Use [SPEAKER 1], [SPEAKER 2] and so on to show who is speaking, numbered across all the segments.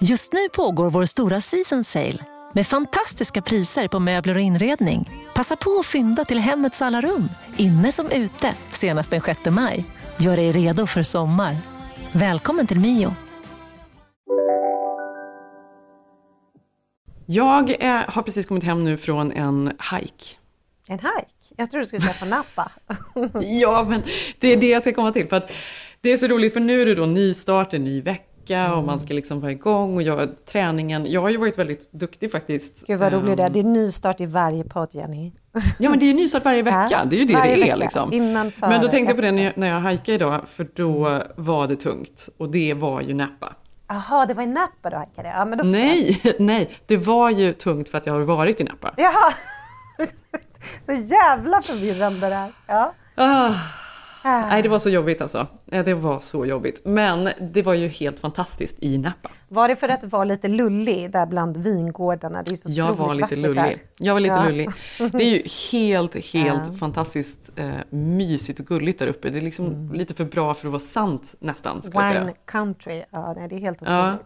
[SPEAKER 1] Just nu pågår vår stora season sale med fantastiska priser på möbler och inredning. Passa på att fynda till hemmets alla rum, inne som ute, senast den 6 maj. Gör dig redo för sommar. Välkommen till Mio.
[SPEAKER 2] Jag är, har precis kommit hem nu från en hike.
[SPEAKER 3] En hike? Jag tror du skulle säga på Napa.
[SPEAKER 2] ja, men det är det jag ska komma till. För att det är så roligt, för nu är det då nystart, en ny vecka och man ska liksom vara igång och göra träningen. Jag har ju varit väldigt duktig faktiskt.
[SPEAKER 3] Gud vad roligt det är.
[SPEAKER 2] Ehm,
[SPEAKER 3] Det är nystart i varje podd, Jenny.
[SPEAKER 2] Ja, men det är ju nystart varje vecka.
[SPEAKER 3] Ja,
[SPEAKER 2] Det är ju det
[SPEAKER 3] varje
[SPEAKER 2] det är liksom.
[SPEAKER 3] Innan, före,
[SPEAKER 2] Men då tänkte jag på det när jag, jag hajkade idag, för då var det tungt. Och det var ju Napa.
[SPEAKER 3] Jaha, det var i Napa du hackade? Ja, men då
[SPEAKER 2] Nej, nej, det var ju tungt för att jag har varit i Napa.
[SPEAKER 3] Jaha! Så jävla förvirrande det här. Ja.
[SPEAKER 2] Ah. Nej, det var så jobbigt alltså. Det var så jobbigt. Men det var ju helt fantastiskt i Napa.
[SPEAKER 3] Var det för att du var lite lullig där bland vingårdarna? Det är så
[SPEAKER 2] Jag var lite lullig.
[SPEAKER 3] där.
[SPEAKER 2] Jag var lite
[SPEAKER 3] Ja.
[SPEAKER 2] lullig. Det är ju helt, helt
[SPEAKER 3] Ja.
[SPEAKER 2] fantastiskt eh, mysigt och gulligt där uppe. Det är liksom lite för bra för att vara sant nästan.
[SPEAKER 3] Wine country, ja nej, det är helt otroligt.
[SPEAKER 2] Ja,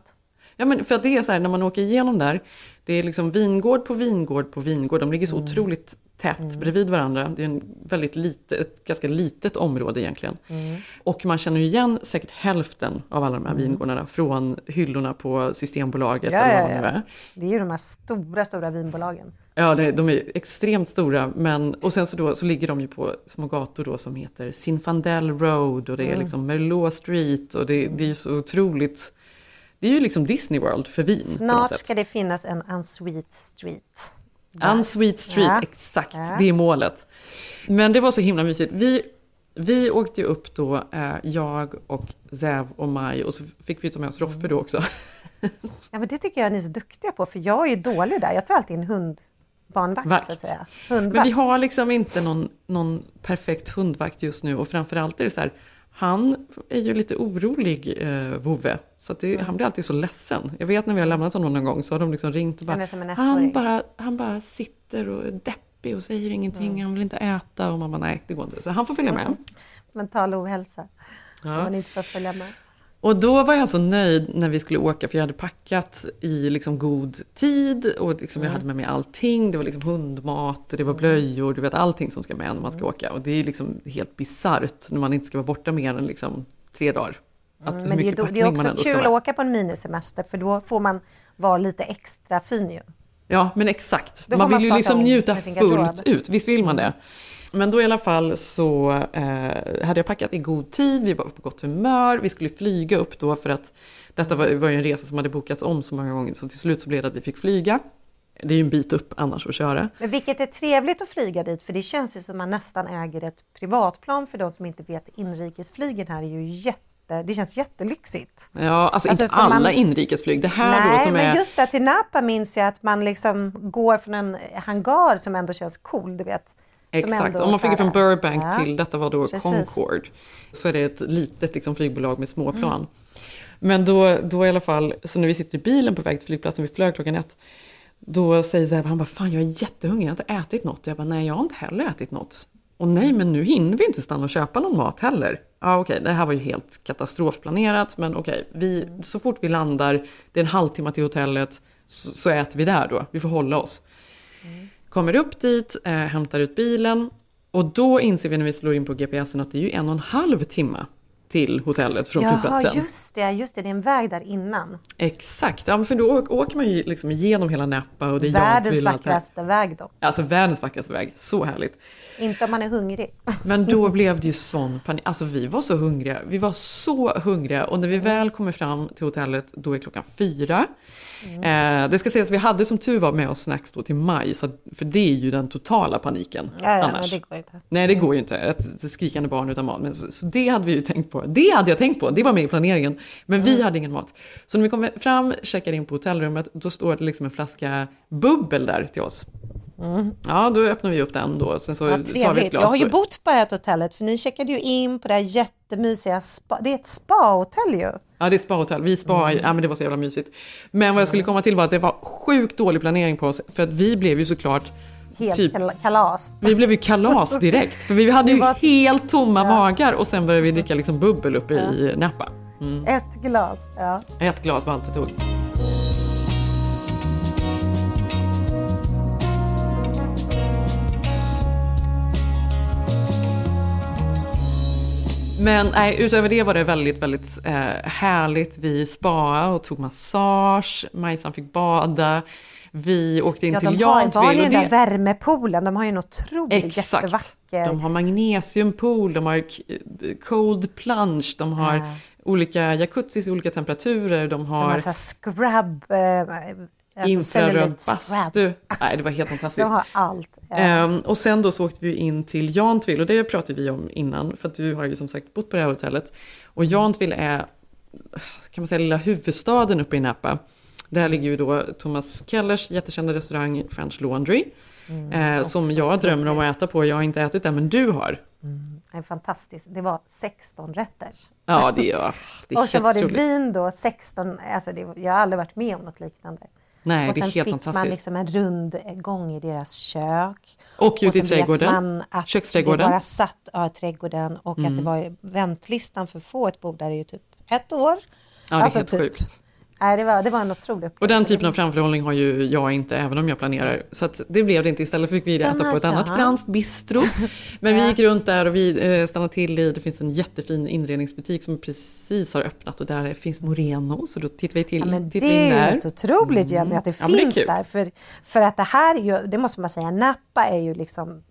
[SPEAKER 2] men för att det är så här, när man åker igenom där, det är liksom vingård på vingård på vingård. De ligger så otroligt tätt bredvid varandra. Det är en väldigt lite, ett ganska litet område egentligen. Och man känner ju igen säkert hälften av alla de här vingårdarna från hyllorna på Systembolaget
[SPEAKER 3] Ja,
[SPEAKER 2] eller
[SPEAKER 3] ja,
[SPEAKER 2] vad det nu
[SPEAKER 3] ja.
[SPEAKER 2] är.
[SPEAKER 3] Det är ju de här stora, stora vinbolagen.
[SPEAKER 2] Ja, det, de är extremt stora. Men, och sen så, då, så ligger de ju på små gator då som heter Zinfandel Road och det
[SPEAKER 3] Mm.
[SPEAKER 2] är liksom Merlot Street och det, det är ju så otroligt. Det är ju liksom Disney World för vin.
[SPEAKER 3] Snart ska det finnas en Unsweet Street.
[SPEAKER 2] Unsweet Street,
[SPEAKER 3] Ja.
[SPEAKER 2] exakt,
[SPEAKER 3] Ja.
[SPEAKER 2] det är målet. Men det var så himla mysigt. Vi, vi åkte ju upp då, eh, jag och Zev och Maj och så fick vi ta med oss Roffe då också.
[SPEAKER 3] Ja, men det tycker jag ni är så duktiga på, för jag är ju dålig där. Jag tar alltid en hundbarnvakt,
[SPEAKER 2] Vakt.
[SPEAKER 3] så att säga.
[SPEAKER 2] Men
[SPEAKER 3] Hundvakt.
[SPEAKER 2] vi har liksom inte någon, någon perfekt hundvakt just nu och framförallt är det så här, han är ju lite orolig, eh, Vove. Så det,
[SPEAKER 3] Mm.
[SPEAKER 2] han blir alltid så ledsen. Jag vet när vi har lämnat honom någon gång så har de liksom ringt och
[SPEAKER 3] Han
[SPEAKER 2] bara, han
[SPEAKER 3] ettåring."
[SPEAKER 2] bara, han bara sitter och är deppig och säger ingenting,
[SPEAKER 3] Mm.
[SPEAKER 2] han vill inte äta och bara, nej det går inte. Så han får följa med.
[SPEAKER 3] Mental ohälsa.
[SPEAKER 2] Ja.
[SPEAKER 3] man inte får följa med.
[SPEAKER 2] Och då var jag så nöjd när vi skulle åka för jag hade packat i liksom god tid och liksom jag hade med mig allting. Det var liksom hundmat och det var blöjor, du vet allting som ska med när man ska åka. Och det är liksom helt bisarrt när man inte ska vara borta mer än liksom tre dagar. Att, hur
[SPEAKER 3] Men det är, då, det är också kul att åka på en minisemester, för då får man vara lite extra fin ju.
[SPEAKER 2] Ja, men exakt. Man
[SPEAKER 3] man
[SPEAKER 2] vill ju liksom
[SPEAKER 3] om
[SPEAKER 2] njuta fullt ut. Visst vill man det? Men då i alla fall så eh, hade jag packat i god tid, vi var på gott humör, vi skulle flyga upp då för att detta var, var ju en resa som hade bokats om så många gånger så till slut så blev det att vi fick flyga. Det är ju en bit upp annars att köra.
[SPEAKER 3] Men vilket är trevligt att flyga dit, för det känns ju som man nästan äger ett privatplan för de som inte vet. Inrikesflygen här är ju jätte, det känns jättelyxigt.
[SPEAKER 2] Ja, alltså,
[SPEAKER 3] Alltså,
[SPEAKER 2] inte
[SPEAKER 3] för man-
[SPEAKER 2] alla inrikesflyg. Det här då
[SPEAKER 3] Nej,
[SPEAKER 2] som
[SPEAKER 3] men
[SPEAKER 2] är...
[SPEAKER 3] just där till Napa minns jag att man liksom går från en hangar som ändå känns cool, du vet.
[SPEAKER 2] Exakt, om man flyger
[SPEAKER 3] så här-
[SPEAKER 2] från Burbank
[SPEAKER 3] Ja.
[SPEAKER 2] till, detta var då
[SPEAKER 3] Precis.
[SPEAKER 2] Concorde, så är det ett litet liksom, flygbolag med småplan.
[SPEAKER 3] Mm.
[SPEAKER 2] Men då, då i alla fall, så när vi sitter i bilen på väg till flygplatsen, vi flög klockan ett, då säger Zeb, han bara, fan jag är jättehungrig, jag har inte ätit något. Och jag bara, nej jag har inte heller ätit något. Och nej, men nu hinner vi inte stanna och köpa någon mat heller. Ja, okej, det här var ju helt katastrofplanerat, men okej, vi, så fort vi landar, det är en halvtimme till hotellet, så, så äter vi där då, vi får hålla oss. Kommer upp dit, eh, hämtar ut bilen och då inser vi när vi slår in på GPSen att det är ju en och en halv timme till hotellet från
[SPEAKER 3] Jaha,
[SPEAKER 2] flygplatsen.
[SPEAKER 3] just det, just det, det är en väg där innan.
[SPEAKER 2] Exakt, ja, för då åker man ju liksom igenom hela Napa och det är
[SPEAKER 3] Världens vackraste väg då.
[SPEAKER 2] Alltså världens vackraste väg, så härligt.
[SPEAKER 3] Inte om man är hungrig.
[SPEAKER 2] Men då blev det ju sån panik. Alltså vi var så hungriga. Vi var så hungriga. Och när vi väl kommer fram till hotellet, då är klockan fyra. Eh, det ska sägas att vi hade som tur var med oss snacks då till maj. Så att, för det är ju den totala paniken
[SPEAKER 3] Ja,
[SPEAKER 2] annars.
[SPEAKER 3] det går inte.
[SPEAKER 2] Nej, det går ju inte. Ett, ett skrikande barn utan mat. Men så, så det hade vi ju tänkt på. Det hade jag tänkt på, det var med i planeringen. Men vi hade ingen mat. Så när vi kommer fram, checkar in på hotellrummet, då står det liksom en flaska bubbel där till oss. Ja, då öppnar vi upp den då. Sen så
[SPEAKER 3] Ja,
[SPEAKER 2] tar vi ett
[SPEAKER 3] trevligt.
[SPEAKER 2] glas.
[SPEAKER 3] Jag har ju bott på här hotellet för ni checkade ju in på det här jättemysiga spa. Det är ett spahotell ju.
[SPEAKER 2] Ja, det är ett spahotell. Vi spa, ja men det var så jävla mysigt. Men vad jag skulle komma till var att det var sjukt dålig planering på oss. För att vi blev ju såklart
[SPEAKER 3] Helt
[SPEAKER 2] Typ.
[SPEAKER 3] kal- kalas.
[SPEAKER 2] Vi blev ju kalas direkt, för vi hade ju
[SPEAKER 3] var-
[SPEAKER 2] helt tomma magar och sen började vi dricka liksom bubbel uppe i Napa.
[SPEAKER 3] Ett glas. Ja.
[SPEAKER 2] Ett glas var allt det tog. Men nej, utöver det var det väldigt, väldigt eh, härligt. Vi spaade och tog massage, Majsan fick bada. Vi åkte in
[SPEAKER 3] Ja,
[SPEAKER 2] till
[SPEAKER 3] de har,
[SPEAKER 2] Jantville. och
[SPEAKER 3] den där värmepoolen? De har ju en otroligt
[SPEAKER 2] Exakt.
[SPEAKER 3] jättevacker.
[SPEAKER 2] De har magnesiumpool, de har cold plunge, de har
[SPEAKER 3] Ja.
[SPEAKER 2] olika jacuzzis i olika temperaturer, de
[SPEAKER 3] de har
[SPEAKER 2] har
[SPEAKER 3] så scrub, eh, alltså
[SPEAKER 2] infraröd bastu. Nej, det var helt fantastiskt.
[SPEAKER 3] De har allt. Ja.
[SPEAKER 2] Ehm, och sen då så åkte vi in till Jantville och det pratade vi om innan för att du har ju som sagt bott på det här hotellet. Och Jantville är, kan man säga, lilla huvudstaden uppe i Napa. Där ligger ju då Thomas Kellers jättekända restaurang French Laundry. eh, som jag drömmer om att äta på. Jag har inte ätit den men du har.
[SPEAKER 3] Det är fantastiskt. Det var 16 rätters.
[SPEAKER 2] Ja, det är, det är
[SPEAKER 3] Och
[SPEAKER 2] helt
[SPEAKER 3] var det
[SPEAKER 2] otroligt.
[SPEAKER 3] vin då, 16, alltså det, jag har aldrig varit med om något liknande.
[SPEAKER 2] Nej,
[SPEAKER 3] och
[SPEAKER 2] det är
[SPEAKER 3] sen fick man liksom en rund gång i deras kök.
[SPEAKER 2] Och ute i trädgården.
[SPEAKER 3] man att
[SPEAKER 2] Köksträdgården.
[SPEAKER 3] det bara satt ja, i trädgården och att det var väntlistan för att få ett bord där är ju typ ett år.
[SPEAKER 2] Ja, det är
[SPEAKER 3] Alltså
[SPEAKER 2] helt
[SPEAKER 3] typ.
[SPEAKER 2] sjukt.
[SPEAKER 3] Nej, det, var, det var en otrolig upplevelse.
[SPEAKER 2] Och den typen av framförhållning har ju jag inte, även om jag planerar. Så det blev det inte. Istället fick vi äta på ett annat franskt bistro. Men vi gick runt där och vi eh, stannade till i, det finns en jättefin inredningsbutik som precis har öppnat och där finns Moreno. Så då tittar vi till,
[SPEAKER 3] Ja, men det är ju helt otroligt Jenny att det
[SPEAKER 2] Ja, det
[SPEAKER 3] finns
[SPEAKER 2] kul.
[SPEAKER 3] där. För, för att det här är ju, det måste man säga, Napa är ju liksom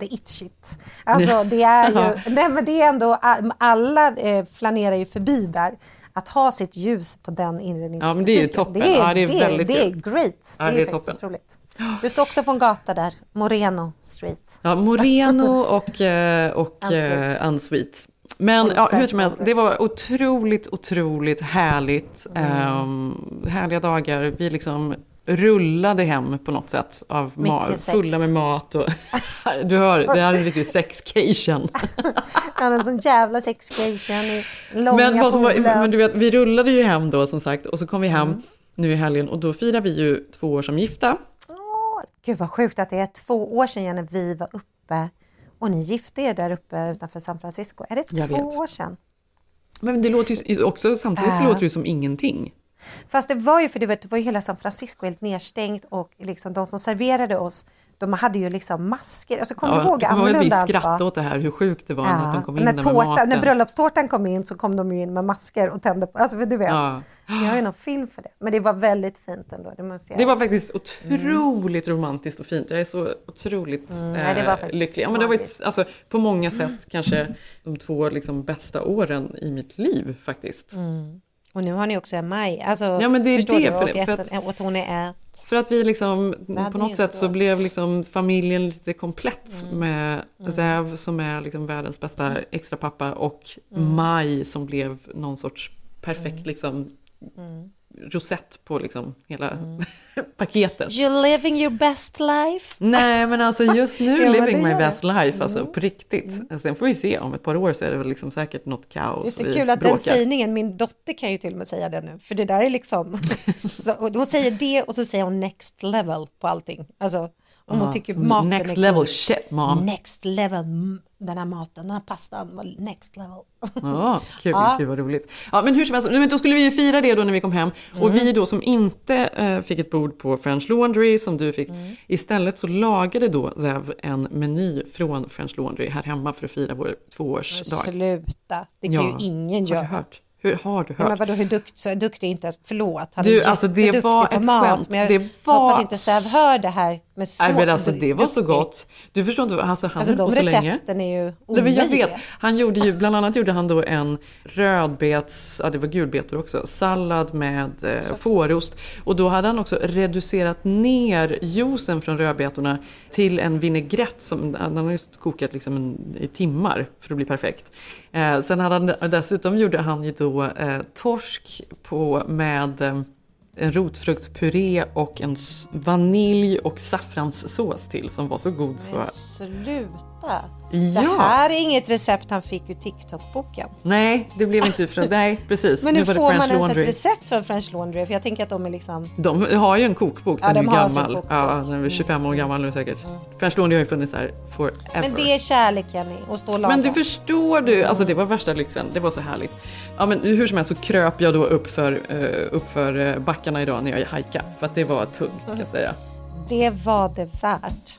[SPEAKER 3] the it shit. Alltså det är ju, nej men det är ändå, alla eh, flanerar ju förbi där. Att ha sitt ljus på den inredningsbutiken.
[SPEAKER 2] Ja, men det är ju toppen.
[SPEAKER 3] Det är,
[SPEAKER 2] Ja, det är
[SPEAKER 3] det är,
[SPEAKER 2] väldigt
[SPEAKER 3] det är great.
[SPEAKER 2] Ja,
[SPEAKER 3] det är,
[SPEAKER 2] det är
[SPEAKER 3] faktiskt
[SPEAKER 2] toppen.
[SPEAKER 3] otroligt. Du ska också få en gata där, Moreno Street.
[SPEAKER 2] Ja, Moreno och, eh, och
[SPEAKER 3] Unsweet.
[SPEAKER 2] eh. Men ja, hur som helst, det var otroligt, otroligt härligt.
[SPEAKER 3] Mm.
[SPEAKER 2] Ehm, härliga dagar. Vi liksom rullade hem på något sätt av fulla med mat. Och du hör, det här är en riktig sexcation.
[SPEAKER 3] Han en sån jävla sexcation i långa
[SPEAKER 2] men, vad som men du vet, vi rullade ju hem då som sagt och så kom vi hem
[SPEAKER 3] Mm.
[SPEAKER 2] nu i helgen och då firar vi ju två år som gifta.
[SPEAKER 3] Åh, Gud vad sjukt att det är två år sedan när vi var uppe och ni gifte er där uppe utanför San Francisco. Är det två år sedan?
[SPEAKER 2] Men det låter ju också, samtidigt så
[SPEAKER 3] Äh.
[SPEAKER 2] låter det ju som ingenting.
[SPEAKER 3] Fast det var ju för du vet, det var ju hela San Francisco helt nedstängt och liksom de som serverade oss, de hade ju liksom masker. Alltså kommer du ihåg
[SPEAKER 2] kommer ihåg att vi
[SPEAKER 3] annorlunda allt
[SPEAKER 2] skrattade
[SPEAKER 3] var?
[SPEAKER 2] åt det här, hur sjukt det var att de kom in
[SPEAKER 3] när,
[SPEAKER 2] där med
[SPEAKER 3] tårta,
[SPEAKER 2] maten.
[SPEAKER 3] när bröllopstårtan kom in så kom de ju in med masker och tände på, alltså du vet.
[SPEAKER 2] Ja.
[SPEAKER 3] Jag har ju någon film för det. Men det var väldigt fint ändå, det måste jag
[SPEAKER 2] Det var faktiskt otroligt romantiskt och fint. Jag är så otroligt
[SPEAKER 3] Mm, nej, det var
[SPEAKER 2] eh,
[SPEAKER 3] faktiskt
[SPEAKER 2] lycklig. Ja, men det var
[SPEAKER 3] magiskt.
[SPEAKER 2] ett, alltså, på många sätt kanske de två liksom, bästa åren i mitt liv faktiskt.
[SPEAKER 3] Och nu har ni också en maj. Alltså,
[SPEAKER 2] Ja, men det är det,
[SPEAKER 3] du?
[SPEAKER 2] för-
[SPEAKER 3] och,
[SPEAKER 2] för
[SPEAKER 3] ett, och hon är ett.
[SPEAKER 2] För att vi liksom, på något sätt så blev liksom familjen lite komplett
[SPEAKER 3] Mm.
[SPEAKER 2] med Zev som är liksom världens bästa extra pappa och
[SPEAKER 3] Mm.
[SPEAKER 2] Maj som blev någon sorts perfekt liksom
[SPEAKER 3] Mm.
[SPEAKER 2] Rosett på liksom hela paketet.
[SPEAKER 3] You're living your best life.
[SPEAKER 2] Nej men alltså just nu
[SPEAKER 3] Ja,
[SPEAKER 2] living my best life, alltså på riktigt. Sen får vi se, om ett par år så är det väl liksom säkert något kaos.
[SPEAKER 3] Det är så kul att
[SPEAKER 2] bråkar.
[SPEAKER 3] den sägningen, min dotter kan ju till och med säga det nu, för det där är liksom, så, hon säger det och så säger hon next level på allting. Alltså om hon tycker maten
[SPEAKER 2] Next
[SPEAKER 3] är
[SPEAKER 2] level
[SPEAKER 3] god.
[SPEAKER 2] shit mom.
[SPEAKER 3] Next level, den här maten, den här pastan var next level.
[SPEAKER 2] Ja, kul,
[SPEAKER 3] Ja.
[SPEAKER 2] kul vad roligt. Ja, men hur som helst, men då skulle vi ju fira det då när vi kom hem. Och
[SPEAKER 3] Mm.
[SPEAKER 2] vi då som inte eh, fick ett bord på French Laundry som du fick,
[SPEAKER 3] Mm.
[SPEAKER 2] istället så lagade då Zev en meny från French Laundry här hemma för att fira vår tvåårsdag.
[SPEAKER 3] Sluta, det kan
[SPEAKER 2] Ja.
[SPEAKER 3] ju ingen
[SPEAKER 2] Har
[SPEAKER 3] göra.
[SPEAKER 2] hört? Hur har du
[SPEAKER 3] Ja, men
[SPEAKER 2] hört?
[SPEAKER 3] vadå, hur dukt, så duktig är inte förlåt, han
[SPEAKER 2] Du,
[SPEAKER 3] är
[SPEAKER 2] alltså, det var
[SPEAKER 3] på
[SPEAKER 2] ett
[SPEAKER 3] mat,
[SPEAKER 2] skämt.
[SPEAKER 3] men jag
[SPEAKER 2] Det var-
[SPEAKER 3] hoppas inte Säv hör det här med så
[SPEAKER 2] Nej men alltså det var så gott. Du förstår inte, alltså han
[SPEAKER 3] Alltså
[SPEAKER 2] höll
[SPEAKER 3] de
[SPEAKER 2] på så länge.
[SPEAKER 3] recepten är ju
[SPEAKER 2] Nej, men jag
[SPEAKER 3] omöjliga.
[SPEAKER 2] vet. Han gjorde ju, bland annat gjorde han då en rödbets, ja det var gulbetor också, sallad med eh, fårost. Och då hade han också reducerat ner juicen från rödbetorna till en vinägrett som han har just kokat liksom en, i timmar för att bli perfekt. Eh, sen hade han, dessutom gjorde han ju då eh, torsk på, med eh, en rotfruktspuré och en vanilj och saffranssås till som var så god så...
[SPEAKER 3] Men sluta! Det
[SPEAKER 2] Ja!
[SPEAKER 3] här är inget recept han fick ur TikTok-boken.
[SPEAKER 2] Nej, det blev inte från... Nej, precis.
[SPEAKER 3] Men
[SPEAKER 2] Nu
[SPEAKER 3] hur
[SPEAKER 2] det
[SPEAKER 3] får
[SPEAKER 2] French
[SPEAKER 3] man ens
[SPEAKER 2] Laundry.
[SPEAKER 3] ett recept från French Laundry? För jag tänker att de är liksom...
[SPEAKER 2] De har ju en kokbok,
[SPEAKER 3] Ja,
[SPEAKER 2] den
[SPEAKER 3] de
[SPEAKER 2] är gammal.
[SPEAKER 3] kokbok. Mm.
[SPEAKER 2] Ja, den är 25 år gammal nu säkert. French Laundry har ju funnits här forever.
[SPEAKER 3] Men det är kärlek Jenny, att stå och laga.
[SPEAKER 2] Men du förstår du, alltså det var värsta lyxen, det var så härligt. Ja men hur som helst så kröp jag då upp för, eh, upp för eh, backarna idag när jag hajkade. För att det var tungt kan jag säga.
[SPEAKER 3] Det var det värt.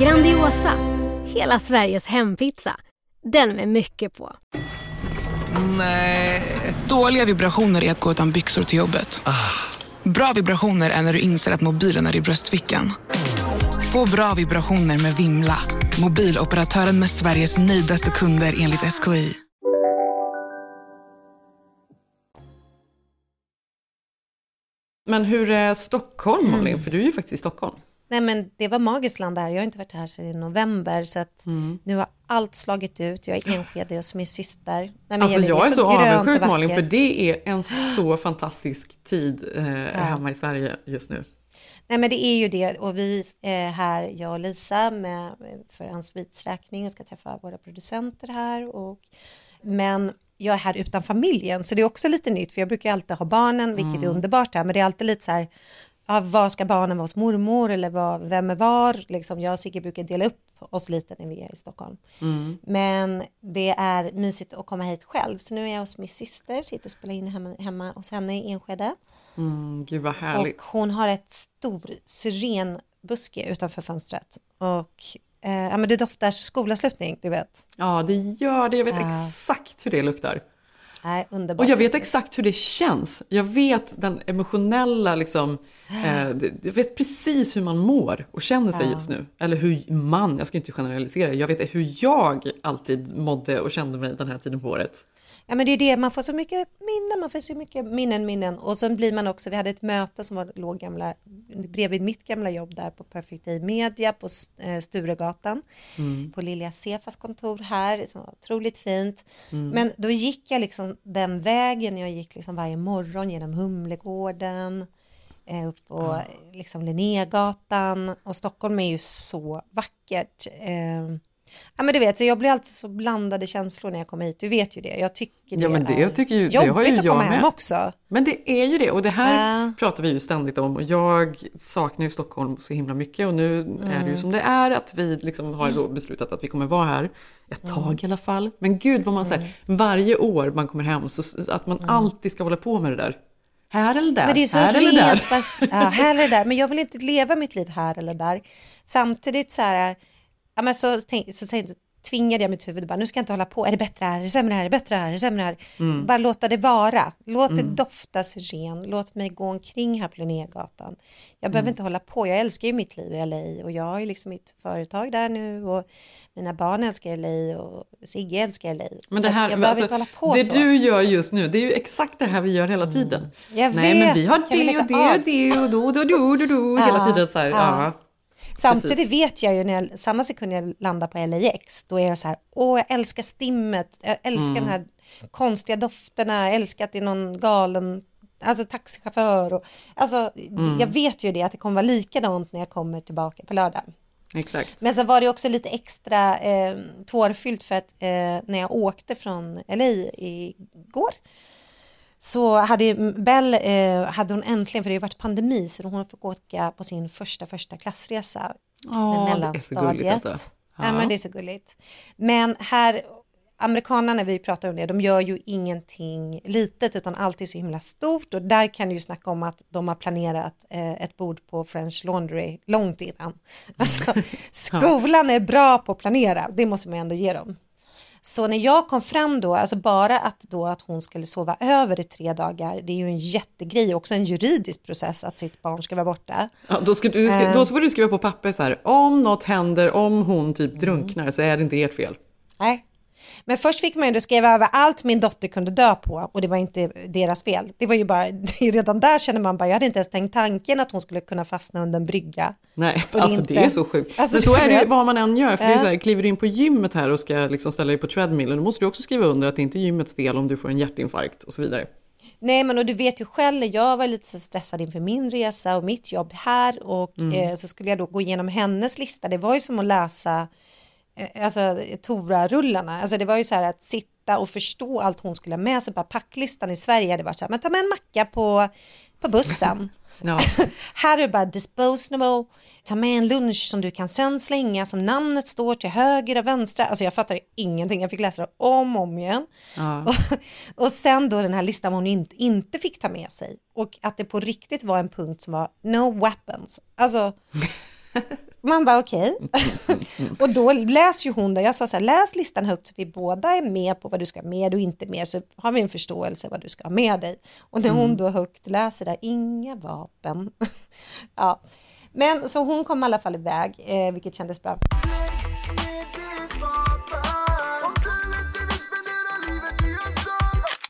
[SPEAKER 4] Grandiosa, hela Sveriges hempizza. Den med mycket på.
[SPEAKER 5] Dåliga vibrationer är att gå utan byxor till jobbet. Bra vibrationer är när du inser att mobilen är i bröstfickan. Få bra vibrationer med Vimla. Mobiloperatören med Sveriges nöjdaste kunder enligt SKI.
[SPEAKER 2] Men hur är Stockholm
[SPEAKER 3] Mm.
[SPEAKER 2] Malin? För du är ju faktiskt i Stockholm.
[SPEAKER 3] Nej men det var magiskt land där. Jag har inte varit här sedan november så att
[SPEAKER 2] Mm.
[SPEAKER 3] nu har allt slagit ut. Jag är Enskede och som är syster. Nej, men
[SPEAKER 2] Alltså jag är så
[SPEAKER 3] och
[SPEAKER 2] avundsjuk Malin för det är en så fantastisk tid eh, hemma i Sverige just nu.
[SPEAKER 3] Nej men det är ju det och vi är här, jag och Lisa, med, för Hans Vits räkning och ska träffa våra producenter här. Och, men jag är här utan familjen så det är också lite nytt för jag brukar alltid ha barnen vilket
[SPEAKER 2] Mm.
[SPEAKER 3] är underbart här men det är alltid lite så här Ja, var ska barnen vara hos mormor eller var, vem är var? Liksom, jag och Sigge brukar dela upp oss lite när vi är i Stockholm.
[SPEAKER 2] Mm.
[SPEAKER 3] Men det är mysigt att komma hit själv. Så nu är jag hos min syster, sitter och spelar in hemma, hemma hos henne i Enskede.
[SPEAKER 2] Mm, gud vad härligt.
[SPEAKER 3] Och hon har ett stor syrenbuske utanför fönstret. Och eh, ja, men det doftar skolavslutning, du vet.
[SPEAKER 2] Ja, det gör det. Jag vet
[SPEAKER 3] Ja.
[SPEAKER 2] exakt hur det luktar.
[SPEAKER 3] Nej, underbart.
[SPEAKER 2] Och jag vet exakt hur det känns. Jag vet den emotionella, liksom, eh, jag vet precis hur man mår och känner sig
[SPEAKER 3] Ja.
[SPEAKER 2] just nu. Eller hur man, jag ska inte generalisera, jag vet hur jag alltid mådde och kände mig den här tiden på året.
[SPEAKER 3] Ja men det är det, man får så mycket minnen, man får så mycket minnen, minnen. Och sen blir man också, vi hade ett möte som var, låg gamla, bredvid mitt gamla jobb där på Perfect Day Media på eh, Sturegatan.
[SPEAKER 2] Mm.
[SPEAKER 3] På Lilja Sefas kontor här, som var otroligt fint.
[SPEAKER 2] Mm.
[SPEAKER 3] Men då gick jag liksom den vägen, jag gick liksom varje morgon genom Humlegården, eh, upp på liksom Linnégatan. Och Stockholm är ju så vackert. Ja men du vet, så jag blir alltid så blandade känslor när jag kommer hit. Du vet ju det. Jag tycker det
[SPEAKER 2] Ja, men det
[SPEAKER 3] är
[SPEAKER 2] tycker ju- det
[SPEAKER 3] jobbigt
[SPEAKER 2] har ju
[SPEAKER 3] att
[SPEAKER 2] jag
[SPEAKER 3] komma hem
[SPEAKER 2] med.
[SPEAKER 3] också.
[SPEAKER 2] Men det är ju det och det här
[SPEAKER 3] Ja.
[SPEAKER 2] pratar vi ju ständigt om och jag saknar ju Stockholm så himla mycket och nu är det ju
[SPEAKER 3] Mm.
[SPEAKER 2] som det är att vi liksom har beslutat att vi kommer vara här ett
[SPEAKER 3] Mm.
[SPEAKER 2] tag i alla fall. Men gud vad man säger, varje år man kommer hem så att man alltid ska hålla på med det där. Här eller där,
[SPEAKER 3] Mm. Men det är så
[SPEAKER 2] här eller där.
[SPEAKER 3] bas- ja, här eller där. Men jag vill inte leva mitt liv här eller där. Samtidigt så här, ja, men så, tänk, så, så tvingade jag mitt huvud bara, nu ska jag inte hålla på, är det bättre här, är det sämre här, är det bättre här, är det sämre här?
[SPEAKER 2] Mm.
[SPEAKER 3] Bara låta det vara, låt det
[SPEAKER 2] Mm.
[SPEAKER 3] dofta syren, låt mig gå omkring här på Linnégatan. Jag behöver
[SPEAKER 2] Mm.
[SPEAKER 3] inte hålla på, jag älskar ju mitt liv i LA och jag har ju liksom mitt företag där nu och mina barn älskar LA och Sigge älskar LA.
[SPEAKER 2] Men det här,
[SPEAKER 3] jag behöver
[SPEAKER 2] alltså,
[SPEAKER 3] inte hålla på
[SPEAKER 2] det
[SPEAKER 3] så. Mm.
[SPEAKER 2] du gör just nu, det är ju exakt det här vi gör hela tiden.
[SPEAKER 3] Jag
[SPEAKER 2] Nej men vi
[SPEAKER 3] vet.
[SPEAKER 2] har
[SPEAKER 3] Kan vi
[SPEAKER 2] det och det och det och då, då, då, då, då, hela tiden så här.
[SPEAKER 3] ja.
[SPEAKER 2] Ja.
[SPEAKER 3] Samtidigt
[SPEAKER 2] Precis.
[SPEAKER 3] vet jag ju när jag, samma sekund jag landar på LAX, då är jag så här, åh jag älskar stimmet, jag älskar
[SPEAKER 2] Mm.
[SPEAKER 3] den här konstiga dofterna, jag älskar att det är någon galen, alltså taxichaufför och, alltså
[SPEAKER 2] Mm.
[SPEAKER 3] jag vet ju det att det kommer vara likadant när jag kommer tillbaka på lördag.
[SPEAKER 2] Exakt.
[SPEAKER 3] Men så var det också lite extra eh, tårfyllt för att eh, när jag åkte från LA igår så hade Bell, eh, hade hon äntligen, för det har ju varit pandemi, så hon fick åka på sin första första klassresa
[SPEAKER 2] Åh,
[SPEAKER 3] med
[SPEAKER 2] det är så gulligt
[SPEAKER 3] mellanstadiet.
[SPEAKER 2] alltså.
[SPEAKER 3] Ja.
[SPEAKER 2] Ja.
[SPEAKER 3] men det är så gulligt. Men här, amerikanerna, vi pratar om det, de gör ju ingenting litet utan alltid så himla stort och där kan du ju snacka om att de har planerat eh, ett bord på French Laundry långt innan. Alltså, skolan är bra på att planera, det måste man ändå ge dem. Så när jag kom fram då, alltså bara att då att hon skulle sova över i tre dagar, det är ju en jättegrej, också en juridisk process att sitt barn ska vara borta.
[SPEAKER 2] Ja, då, ska, du, då får du skriva på papper så här, om något händer, om hon typ drunknar så är det inte ert fel.
[SPEAKER 3] Nej. Men först fick man ju skriva över allt min dotter kunde dö på och det var inte deras fel. Det var ju bara, redan där känner man bara, jag hade inte ens tänkt tanken att hon skulle kunna fastna under en brygga.
[SPEAKER 2] Nej, alltså
[SPEAKER 3] inte-
[SPEAKER 2] det är så sjukt.
[SPEAKER 3] Alltså,
[SPEAKER 2] Men så är det ju vad man än gör. För det är så här, kliver du in på gymmet här och ska liksom ställa dig på treadmillen, då måste du också skriva under att det inte är gymmets fel om du får en hjärtinfarkt och så vidare.
[SPEAKER 3] Nej men och du vet ju själv jag var lite stressad inför min resa och mitt jobb här och
[SPEAKER 2] Mm.
[SPEAKER 3] eh, så skulle jag då gå igenom hennes lista. Det var ju som att läsa alltså Tora-rullarna. Alltså det var ju så här att sitta och förstå allt hon skulle ha med sig. Bara packlistan i Sverige hade varit så här, men ta med en macka på, på bussen.
[SPEAKER 2] Ja.
[SPEAKER 3] Här är det bara disposable, ta med en lunch som du kan sen slänga som namnet står till höger och vänstra. Alltså jag fattade ingenting, jag fick läsa det om och om igen.
[SPEAKER 2] Ja.
[SPEAKER 3] Och, och sen då den här listan hon inte, inte fick ta med sig. Och att det på riktigt var en punkt som var no weapons. Alltså, man bara okej. och då läser ju hon det, jag sa så här, läs listan högt så vi båda är med på vad du ska ha med och inte med så har vi en förståelse vad du ska ha med dig. Och när hon
[SPEAKER 2] Mm.
[SPEAKER 3] då högt läser där, inga vapen. ja. Men så hon kom i alla fall iväg, eh, vilket kändes bra.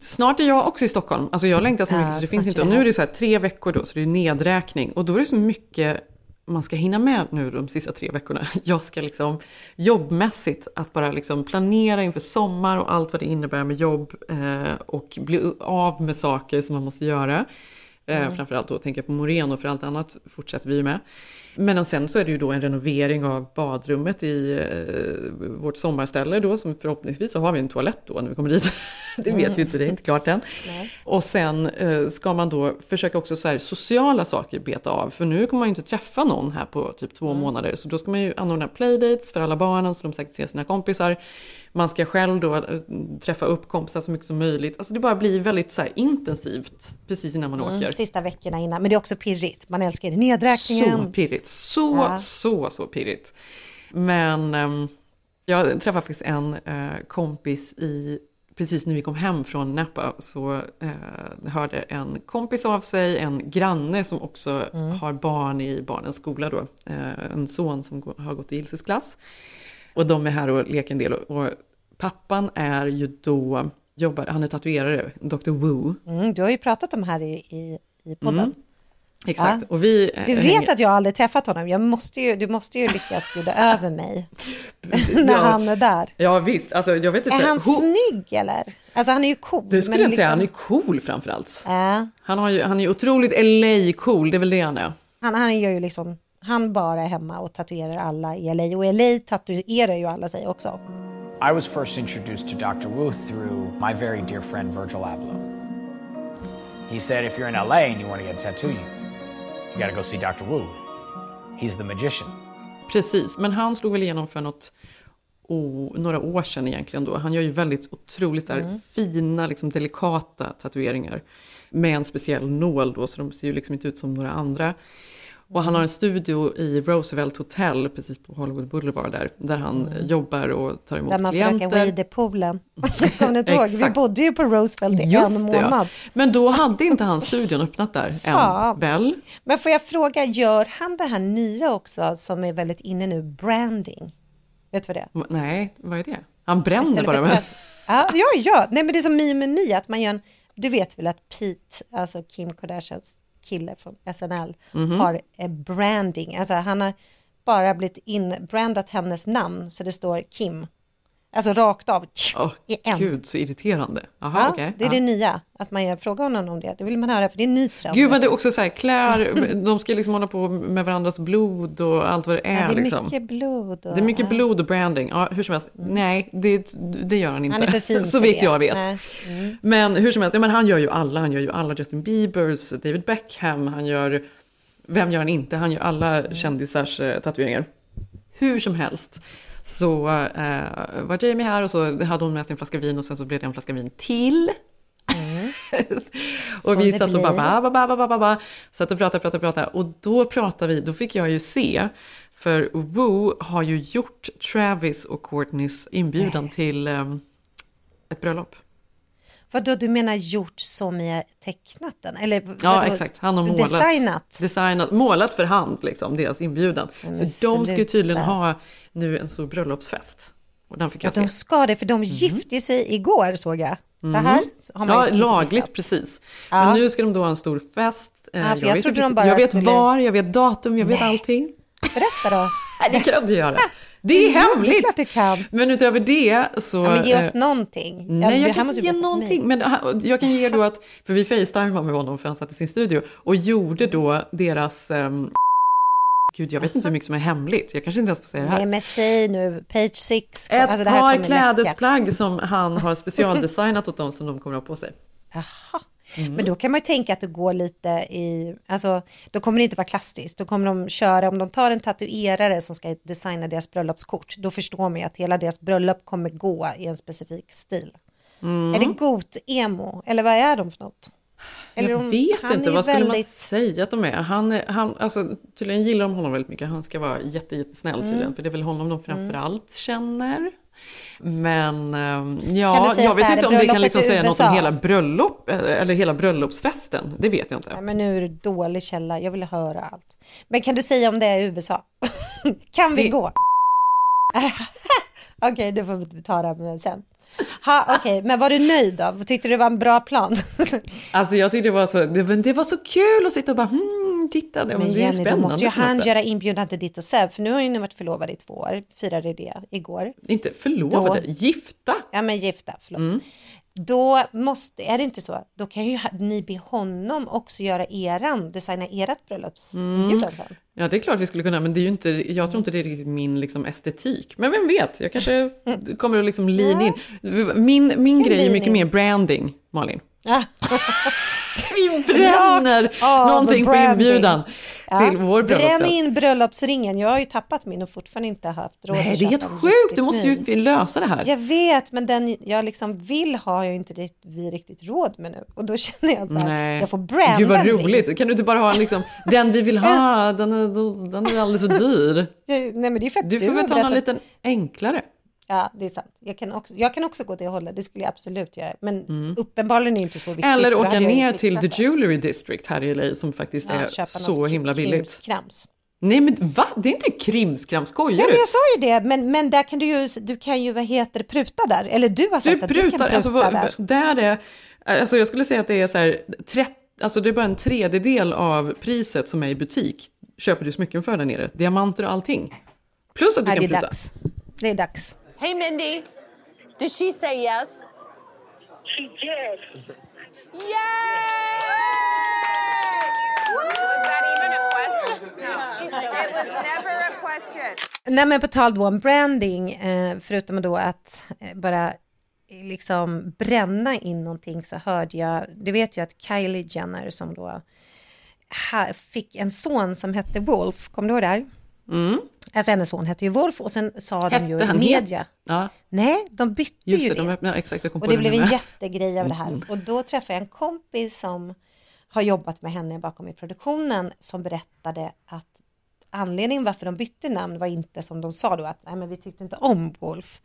[SPEAKER 2] Snart är jag också i Stockholm. Alltså jag längtar så
[SPEAKER 3] Ja,
[SPEAKER 2] mycket så det finns inte. Och nu är det så här tre veckor då, så det är nedräkning. Och då är det så mycket man ska hinna med nu de sista tre veckorna. Jag ska liksom jobbmässigt att bara liksom planera inför sommar och allt vad det innebär med jobb eh, och bli av med saker som man måste göra. Eh,
[SPEAKER 6] Mm.
[SPEAKER 2] Framförallt då tänker jag på Moreno, för allt annat fortsätter vi med. Men och sen så är det ju då en renovering av badrummet i eh, vårt sommarställe då, som förhoppningsvis så har vi en toalett då när vi kommer dit. det vet vi inte, det är inte klart än.
[SPEAKER 3] Nej.
[SPEAKER 2] Och sen eh, ska man då försöka också så här sociala saker beta av, för nu kommer man ju inte träffa någon här på typ två månader, så då ska man ju anordna playdates för alla barnen så de säkert ser sina kompisar. Man ska själv då eh, träffa upp kompisar så mycket som möjligt. Alltså det bara blir väldigt så intensivt precis innan man
[SPEAKER 3] Mm,
[SPEAKER 2] åker.
[SPEAKER 3] sista veckorna innan, men det är också pirrigt. Man älskar det. Nedräkningen.
[SPEAKER 2] Så pirrigt, så,
[SPEAKER 3] Ja.
[SPEAKER 2] så, så pirrigt. Men ehm, jag träffade faktiskt en eh, kompis i, precis när vi kom hem från Napa, så eh, hörde en kompis av sig, en granne som också
[SPEAKER 3] Mm.
[SPEAKER 2] har barn i barnens skola då, eh, en son som går, har gått i Ilses klass. Och de är här och leker en del och, pappan är ju då, jobbar, han är tatuerare, Dr. Wu.
[SPEAKER 3] Mm, du har ju pratat om här i, i, i podden.
[SPEAKER 2] Mm. Exakt,
[SPEAKER 3] Ja.
[SPEAKER 2] och vi... eh,
[SPEAKER 3] Du vet
[SPEAKER 2] hänger-
[SPEAKER 3] att jag aldrig träffat honom. Jag måste ju, du måste ju lyckas bjuda över mig när
[SPEAKER 2] Ja.
[SPEAKER 3] han är där.
[SPEAKER 2] Ja visst, alltså jag vet inte.
[SPEAKER 3] Är han
[SPEAKER 2] Ho-
[SPEAKER 3] snygg eller? Alltså han är ju cool.
[SPEAKER 2] Det skulle jag inte säga,
[SPEAKER 3] liksom-
[SPEAKER 2] han är cool framförallt.
[SPEAKER 3] Ja,
[SPEAKER 2] Han, har ju, han är ju otroligt LA-cool, det är väl det han är.
[SPEAKER 3] han, han gör ju liksom, han bara är hemma och tatuerar alla i LA. Och LA tatuerar ju alla sig också.
[SPEAKER 6] I was first introduced to Dr. Wu through my very dear friend Virgil Abloh. He said, if you're in LA and you want to get a tattoo, you, you got to go see Dr. Wu. He's the magician.
[SPEAKER 2] Precis, men han slog väl igenom för något, oh, några år sedan egentligen då. Han gör ju väldigt otroligt här,
[SPEAKER 3] Mm.
[SPEAKER 2] fina, liksom, delikata tatueringar. Med en speciell nål då, så de ser ju liksom inte ut som några andra. Och han har en studio i Roosevelt Hotel, precis på Hollywood Boulevard där, där han eh, jobbar och tar emot
[SPEAKER 3] Mm. Där man
[SPEAKER 2] klienter.
[SPEAKER 3] weed i poolen. Kommer du inte ihåg? Vi bodde ju på Roosevelt i en
[SPEAKER 2] Just det,
[SPEAKER 3] månad.
[SPEAKER 2] ja. Men då hade inte han studion öppnat där än, väl?
[SPEAKER 3] Men får jag fråga, gör han det här nya också som är väldigt inne nu, branding? Vet du vad det är?
[SPEAKER 2] Nej, vad är det? Han bränner bara.
[SPEAKER 3] att- Ja, ja, ja. Nej, men det är som Mi med Mi, att man gör en, du vet väl att Pete, alltså Kim Kardashians kille från SNL,
[SPEAKER 2] Mhm.
[SPEAKER 3] har branding, alltså han har bara blivit inbrandat hennes namn, så det står Kim. Alltså rakt av,
[SPEAKER 2] Åh,
[SPEAKER 3] i en.
[SPEAKER 2] Gud, så irriterande. Jaha,
[SPEAKER 3] ja,
[SPEAKER 2] okej.
[SPEAKER 3] det är
[SPEAKER 2] ja.
[SPEAKER 3] det nya, att man frågar honom om det. Det vill man höra, för det är en ny trend.
[SPEAKER 2] Gud vad det är också så här, klär, de ska liksom hålla på med varandras blod och allt vad det är.
[SPEAKER 3] ja, det är
[SPEAKER 2] liksom.
[SPEAKER 3] mycket blod. Och,
[SPEAKER 2] det är mycket
[SPEAKER 3] ja.
[SPEAKER 2] blod och branding. Ja, hur som helst, nej, det, det gör han inte.
[SPEAKER 3] Han är för fin
[SPEAKER 2] så vitt jag vet.
[SPEAKER 3] Mm.
[SPEAKER 2] Men hur som helst, ja, men han gör ju alla. Han gör ju alla Justin Biebers, David Beckham, han gör... Vem gör han inte? Han gör alla kändisars eh, tatueringar. Hur som helst så eh, var Jamie här och så hade hon med sig en flaska vin och sen så blev det en flaska vin till.
[SPEAKER 3] Som
[SPEAKER 2] och vi
[SPEAKER 3] det
[SPEAKER 2] satt och bara ba, ba, ba, ba, ba, ba, satt och pratade, pratade, pratade. Och då pratade vi, då fick jag ju se, för Woo har ju gjort Travis och Courtneys inbjudan till ehm, ett bröllop.
[SPEAKER 3] Vadå, du menar gjort som i tecknat den? Eller
[SPEAKER 2] Ja,
[SPEAKER 3] vadå,
[SPEAKER 2] exakt. Han har målat.
[SPEAKER 3] Designat?
[SPEAKER 2] Designat, målat för hand, liksom, deras inbjudan.
[SPEAKER 3] men
[SPEAKER 2] för de ska ju tydligen ha nu en stor bröllopsfest. Och den fick jag
[SPEAKER 3] de
[SPEAKER 2] se.
[SPEAKER 3] ska det, för de gifte sig igår såg jag. Det här har man
[SPEAKER 2] Mm. Ja, lagligt
[SPEAKER 3] missat.
[SPEAKER 2] precis.
[SPEAKER 3] Ja.
[SPEAKER 2] Men nu ska de då ha en stor fest. Eh,
[SPEAKER 3] Ja, för jag
[SPEAKER 2] vet,
[SPEAKER 3] de
[SPEAKER 2] precis-
[SPEAKER 3] bara
[SPEAKER 2] jag vet
[SPEAKER 3] skulle-
[SPEAKER 2] var, jag vet datum, jag vet
[SPEAKER 3] Nej.
[SPEAKER 2] allting.
[SPEAKER 3] Berätta då.
[SPEAKER 2] Nej, det kan jag inte göra. Det är
[SPEAKER 3] Jo, Det är
[SPEAKER 2] hemligt.
[SPEAKER 3] klart kan.
[SPEAKER 2] Men utöver det så...
[SPEAKER 3] Ja, men ge oss
[SPEAKER 2] eh,
[SPEAKER 3] någonting.
[SPEAKER 2] Nej, jag
[SPEAKER 3] här
[SPEAKER 2] kan inte ge någonting. Men han- jag kan ge då att, för vi facetimade med honom för han satt i sin studio och gjorde då deras, ehm, gud jag vet inte hur mycket som är hemligt, jag kanske inte ens får säga det här.
[SPEAKER 3] Nej, men säg nu, page six.
[SPEAKER 2] Ett
[SPEAKER 3] Alltså, det här
[SPEAKER 2] par klädesplagg som han har specialdesignat åt dem som de kommer att ha på sig.
[SPEAKER 3] Jaha.
[SPEAKER 2] Mm.
[SPEAKER 3] Men då kan man ju tänka att det går lite i, alltså då kommer det inte vara klassiskt. Då kommer de köra, om de tar en tatuerare som ska designa deras bröllopskort, då förstår man ju att hela deras bröllop kommer gå i en specifik stil.
[SPEAKER 2] Mm.
[SPEAKER 3] Är det got-emo, eller vad är de för något? Eller
[SPEAKER 2] jag
[SPEAKER 3] de-
[SPEAKER 2] vet
[SPEAKER 3] är
[SPEAKER 2] inte, vad skulle man
[SPEAKER 3] väldigt-
[SPEAKER 2] säga att de är? Han, är- han, alltså, tydligen gillar de honom väldigt mycket, han ska vara jätte, jättesnäll
[SPEAKER 3] Mm.
[SPEAKER 2] tydligen, för det är väl honom de framförallt känner. Men ehm, ja,
[SPEAKER 3] du
[SPEAKER 2] jag vet
[SPEAKER 3] här,
[SPEAKER 2] inte om det kan liksom säga något om hela bröllop, eh, eller hela bröllopsfesten. Det vet jag inte.
[SPEAKER 3] Nej, men nu är det dålig källa, jag vill höra allt. Men kan du säga om det är i USA? kan vi
[SPEAKER 2] Det-
[SPEAKER 3] gå? Okej, det får vi ta det med sen. Okej, men var du nöjd då? Tyckte du det var en bra plan?
[SPEAKER 2] Alltså jag tyckte det var så, det, men det var så kul att sitta och bara hmm, titta, det,
[SPEAKER 3] Men
[SPEAKER 2] det är
[SPEAKER 3] Jenny,
[SPEAKER 2] spännande.
[SPEAKER 3] då måste ju han
[SPEAKER 2] sätt.
[SPEAKER 3] göra inbjudan till ditt och Seb, för nu har ni varit förlovade i två år, firade det igår.
[SPEAKER 2] Inte förlovade,
[SPEAKER 3] Då-
[SPEAKER 2] gifta.
[SPEAKER 3] Ja, men gifta, förlåt.
[SPEAKER 2] Mm.
[SPEAKER 3] Då måste, är det inte så, då kan ju ni be honom också göra eran, designa ert bröllopsinbjudan sen.
[SPEAKER 2] Ja, det är klart vi skulle kunna, men det är ju inte, jag tror inte det är riktigt min liksom, estetik. Men vem vet, jag kanske kommer att liksom lean in. Min, min grej är mycket
[SPEAKER 3] in.
[SPEAKER 2] mer branding, Malin. Vi bränner någonting på
[SPEAKER 3] branding.
[SPEAKER 2] Till vår
[SPEAKER 3] Bränn
[SPEAKER 2] bröllopsfest.
[SPEAKER 3] in bröllopsringen, jag har ju tappat min och fortfarande inte haft råd
[SPEAKER 2] Nej,
[SPEAKER 3] att
[SPEAKER 2] det är helt
[SPEAKER 3] en
[SPEAKER 2] sjukt,
[SPEAKER 3] riktigt
[SPEAKER 2] du måste ju lösa det här.
[SPEAKER 3] Jag vet, men den jag liksom vill ha har ju inte det, vi riktigt råd med nu. Och då känner jag
[SPEAKER 2] Nej.
[SPEAKER 3] jag får branda
[SPEAKER 2] Gud vad
[SPEAKER 3] en ring.
[SPEAKER 2] roligt, kan du inte bara ha liksom, den vi vill ha, den är, den är alldeles för dyr.
[SPEAKER 3] Jag- Nej men det är för att
[SPEAKER 2] Du får
[SPEAKER 3] har
[SPEAKER 2] väl ta någon liten enklare.
[SPEAKER 3] Ja, det är sant. Jag kan också, jag kan också gå det hållet, det skulle jag absolut göra. Men uppenbarligen är det inte så viktigt.
[SPEAKER 2] Mm. Eller åka ner till The. Jewelry District här i LA som faktiskt
[SPEAKER 3] Ja,
[SPEAKER 2] är så himla billigt.
[SPEAKER 3] krimskrams.
[SPEAKER 2] Nej men va? Det är inte krimskrams, skojar
[SPEAKER 3] Nej,
[SPEAKER 2] du?
[SPEAKER 3] men jag sa ju det, men, men där kan du ju, du kan ju, vad heter det, pruta där. Eller du har sagt
[SPEAKER 2] Du
[SPEAKER 3] att du kan
[SPEAKER 2] prutar,
[SPEAKER 3] pruta
[SPEAKER 2] alltså vad,
[SPEAKER 3] där.
[SPEAKER 2] där är, alltså jag skulle säga att det är så här, 30, alltså det är bara en tredjedel av priset som är i butik. Köper du smycken för där nere, diamanter och allting. Plus att du
[SPEAKER 3] Nej,
[SPEAKER 2] kan
[SPEAKER 3] det är
[SPEAKER 2] pruta.
[SPEAKER 3] dags. Det är dags.
[SPEAKER 7] Hey, Mindy. Did she say yes?
[SPEAKER 8] She did.
[SPEAKER 7] Was that even a question? No. She said it was never a question.
[SPEAKER 3] Nej men på tal då om branding, eh, förutom då att eh, bara eh, liksom bränna in någonting så hörde jag, det vet jag att Kylie Jenner som då fick en son som hette Wolf, kommer du ihåg det här?
[SPEAKER 2] Mm.
[SPEAKER 3] Alltså hennes son hette ju Wolf och sen sa de ju
[SPEAKER 2] Hette han
[SPEAKER 3] media.
[SPEAKER 2] Ja,
[SPEAKER 3] Nej, de bytte
[SPEAKER 2] just
[SPEAKER 3] ju
[SPEAKER 2] det,
[SPEAKER 3] det.
[SPEAKER 2] de öppnar, exakt, jag kom
[SPEAKER 3] Och det blev en
[SPEAKER 2] med.
[SPEAKER 3] jättegrej av det här.
[SPEAKER 2] Mm.
[SPEAKER 3] Och då träffade jag en kompis som har jobbat med henne bakom i produktionen som berättade att anledningen varför de bytte namn var inte som de sa då att nej men vi tyckte inte om Wolf.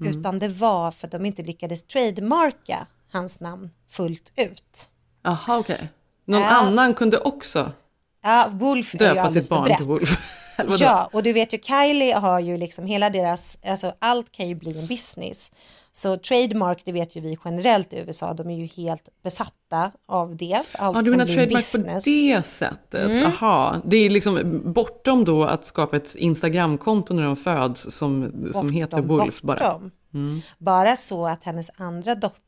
[SPEAKER 2] Mm.
[SPEAKER 3] Utan det var för att de inte lyckades trademarka hans namn fullt ut.
[SPEAKER 2] Jaha, okej. Någon
[SPEAKER 3] Ja.
[SPEAKER 2] annan kunde också
[SPEAKER 3] Ja, Wolf är ju
[SPEAKER 2] döpa sitt barn
[SPEAKER 3] brett.
[SPEAKER 2] till Wolf.
[SPEAKER 3] Ja, och du vet ju Kylie har ju liksom hela deras, alltså allt kan ju bli en business. Så trademark, det vet ju vi generellt i USA, de är ju helt besatta av det. Allt
[SPEAKER 2] Ja, du menar trademark
[SPEAKER 3] business.
[SPEAKER 2] på det sättet?
[SPEAKER 3] Mm.
[SPEAKER 2] Aha. Det är liksom bortom då att skapa ett Instagramkonto när de föds som, som
[SPEAKER 3] Bortom,
[SPEAKER 2] heter Wolf bara? Mm.
[SPEAKER 3] Bara så att hennes andra dotter,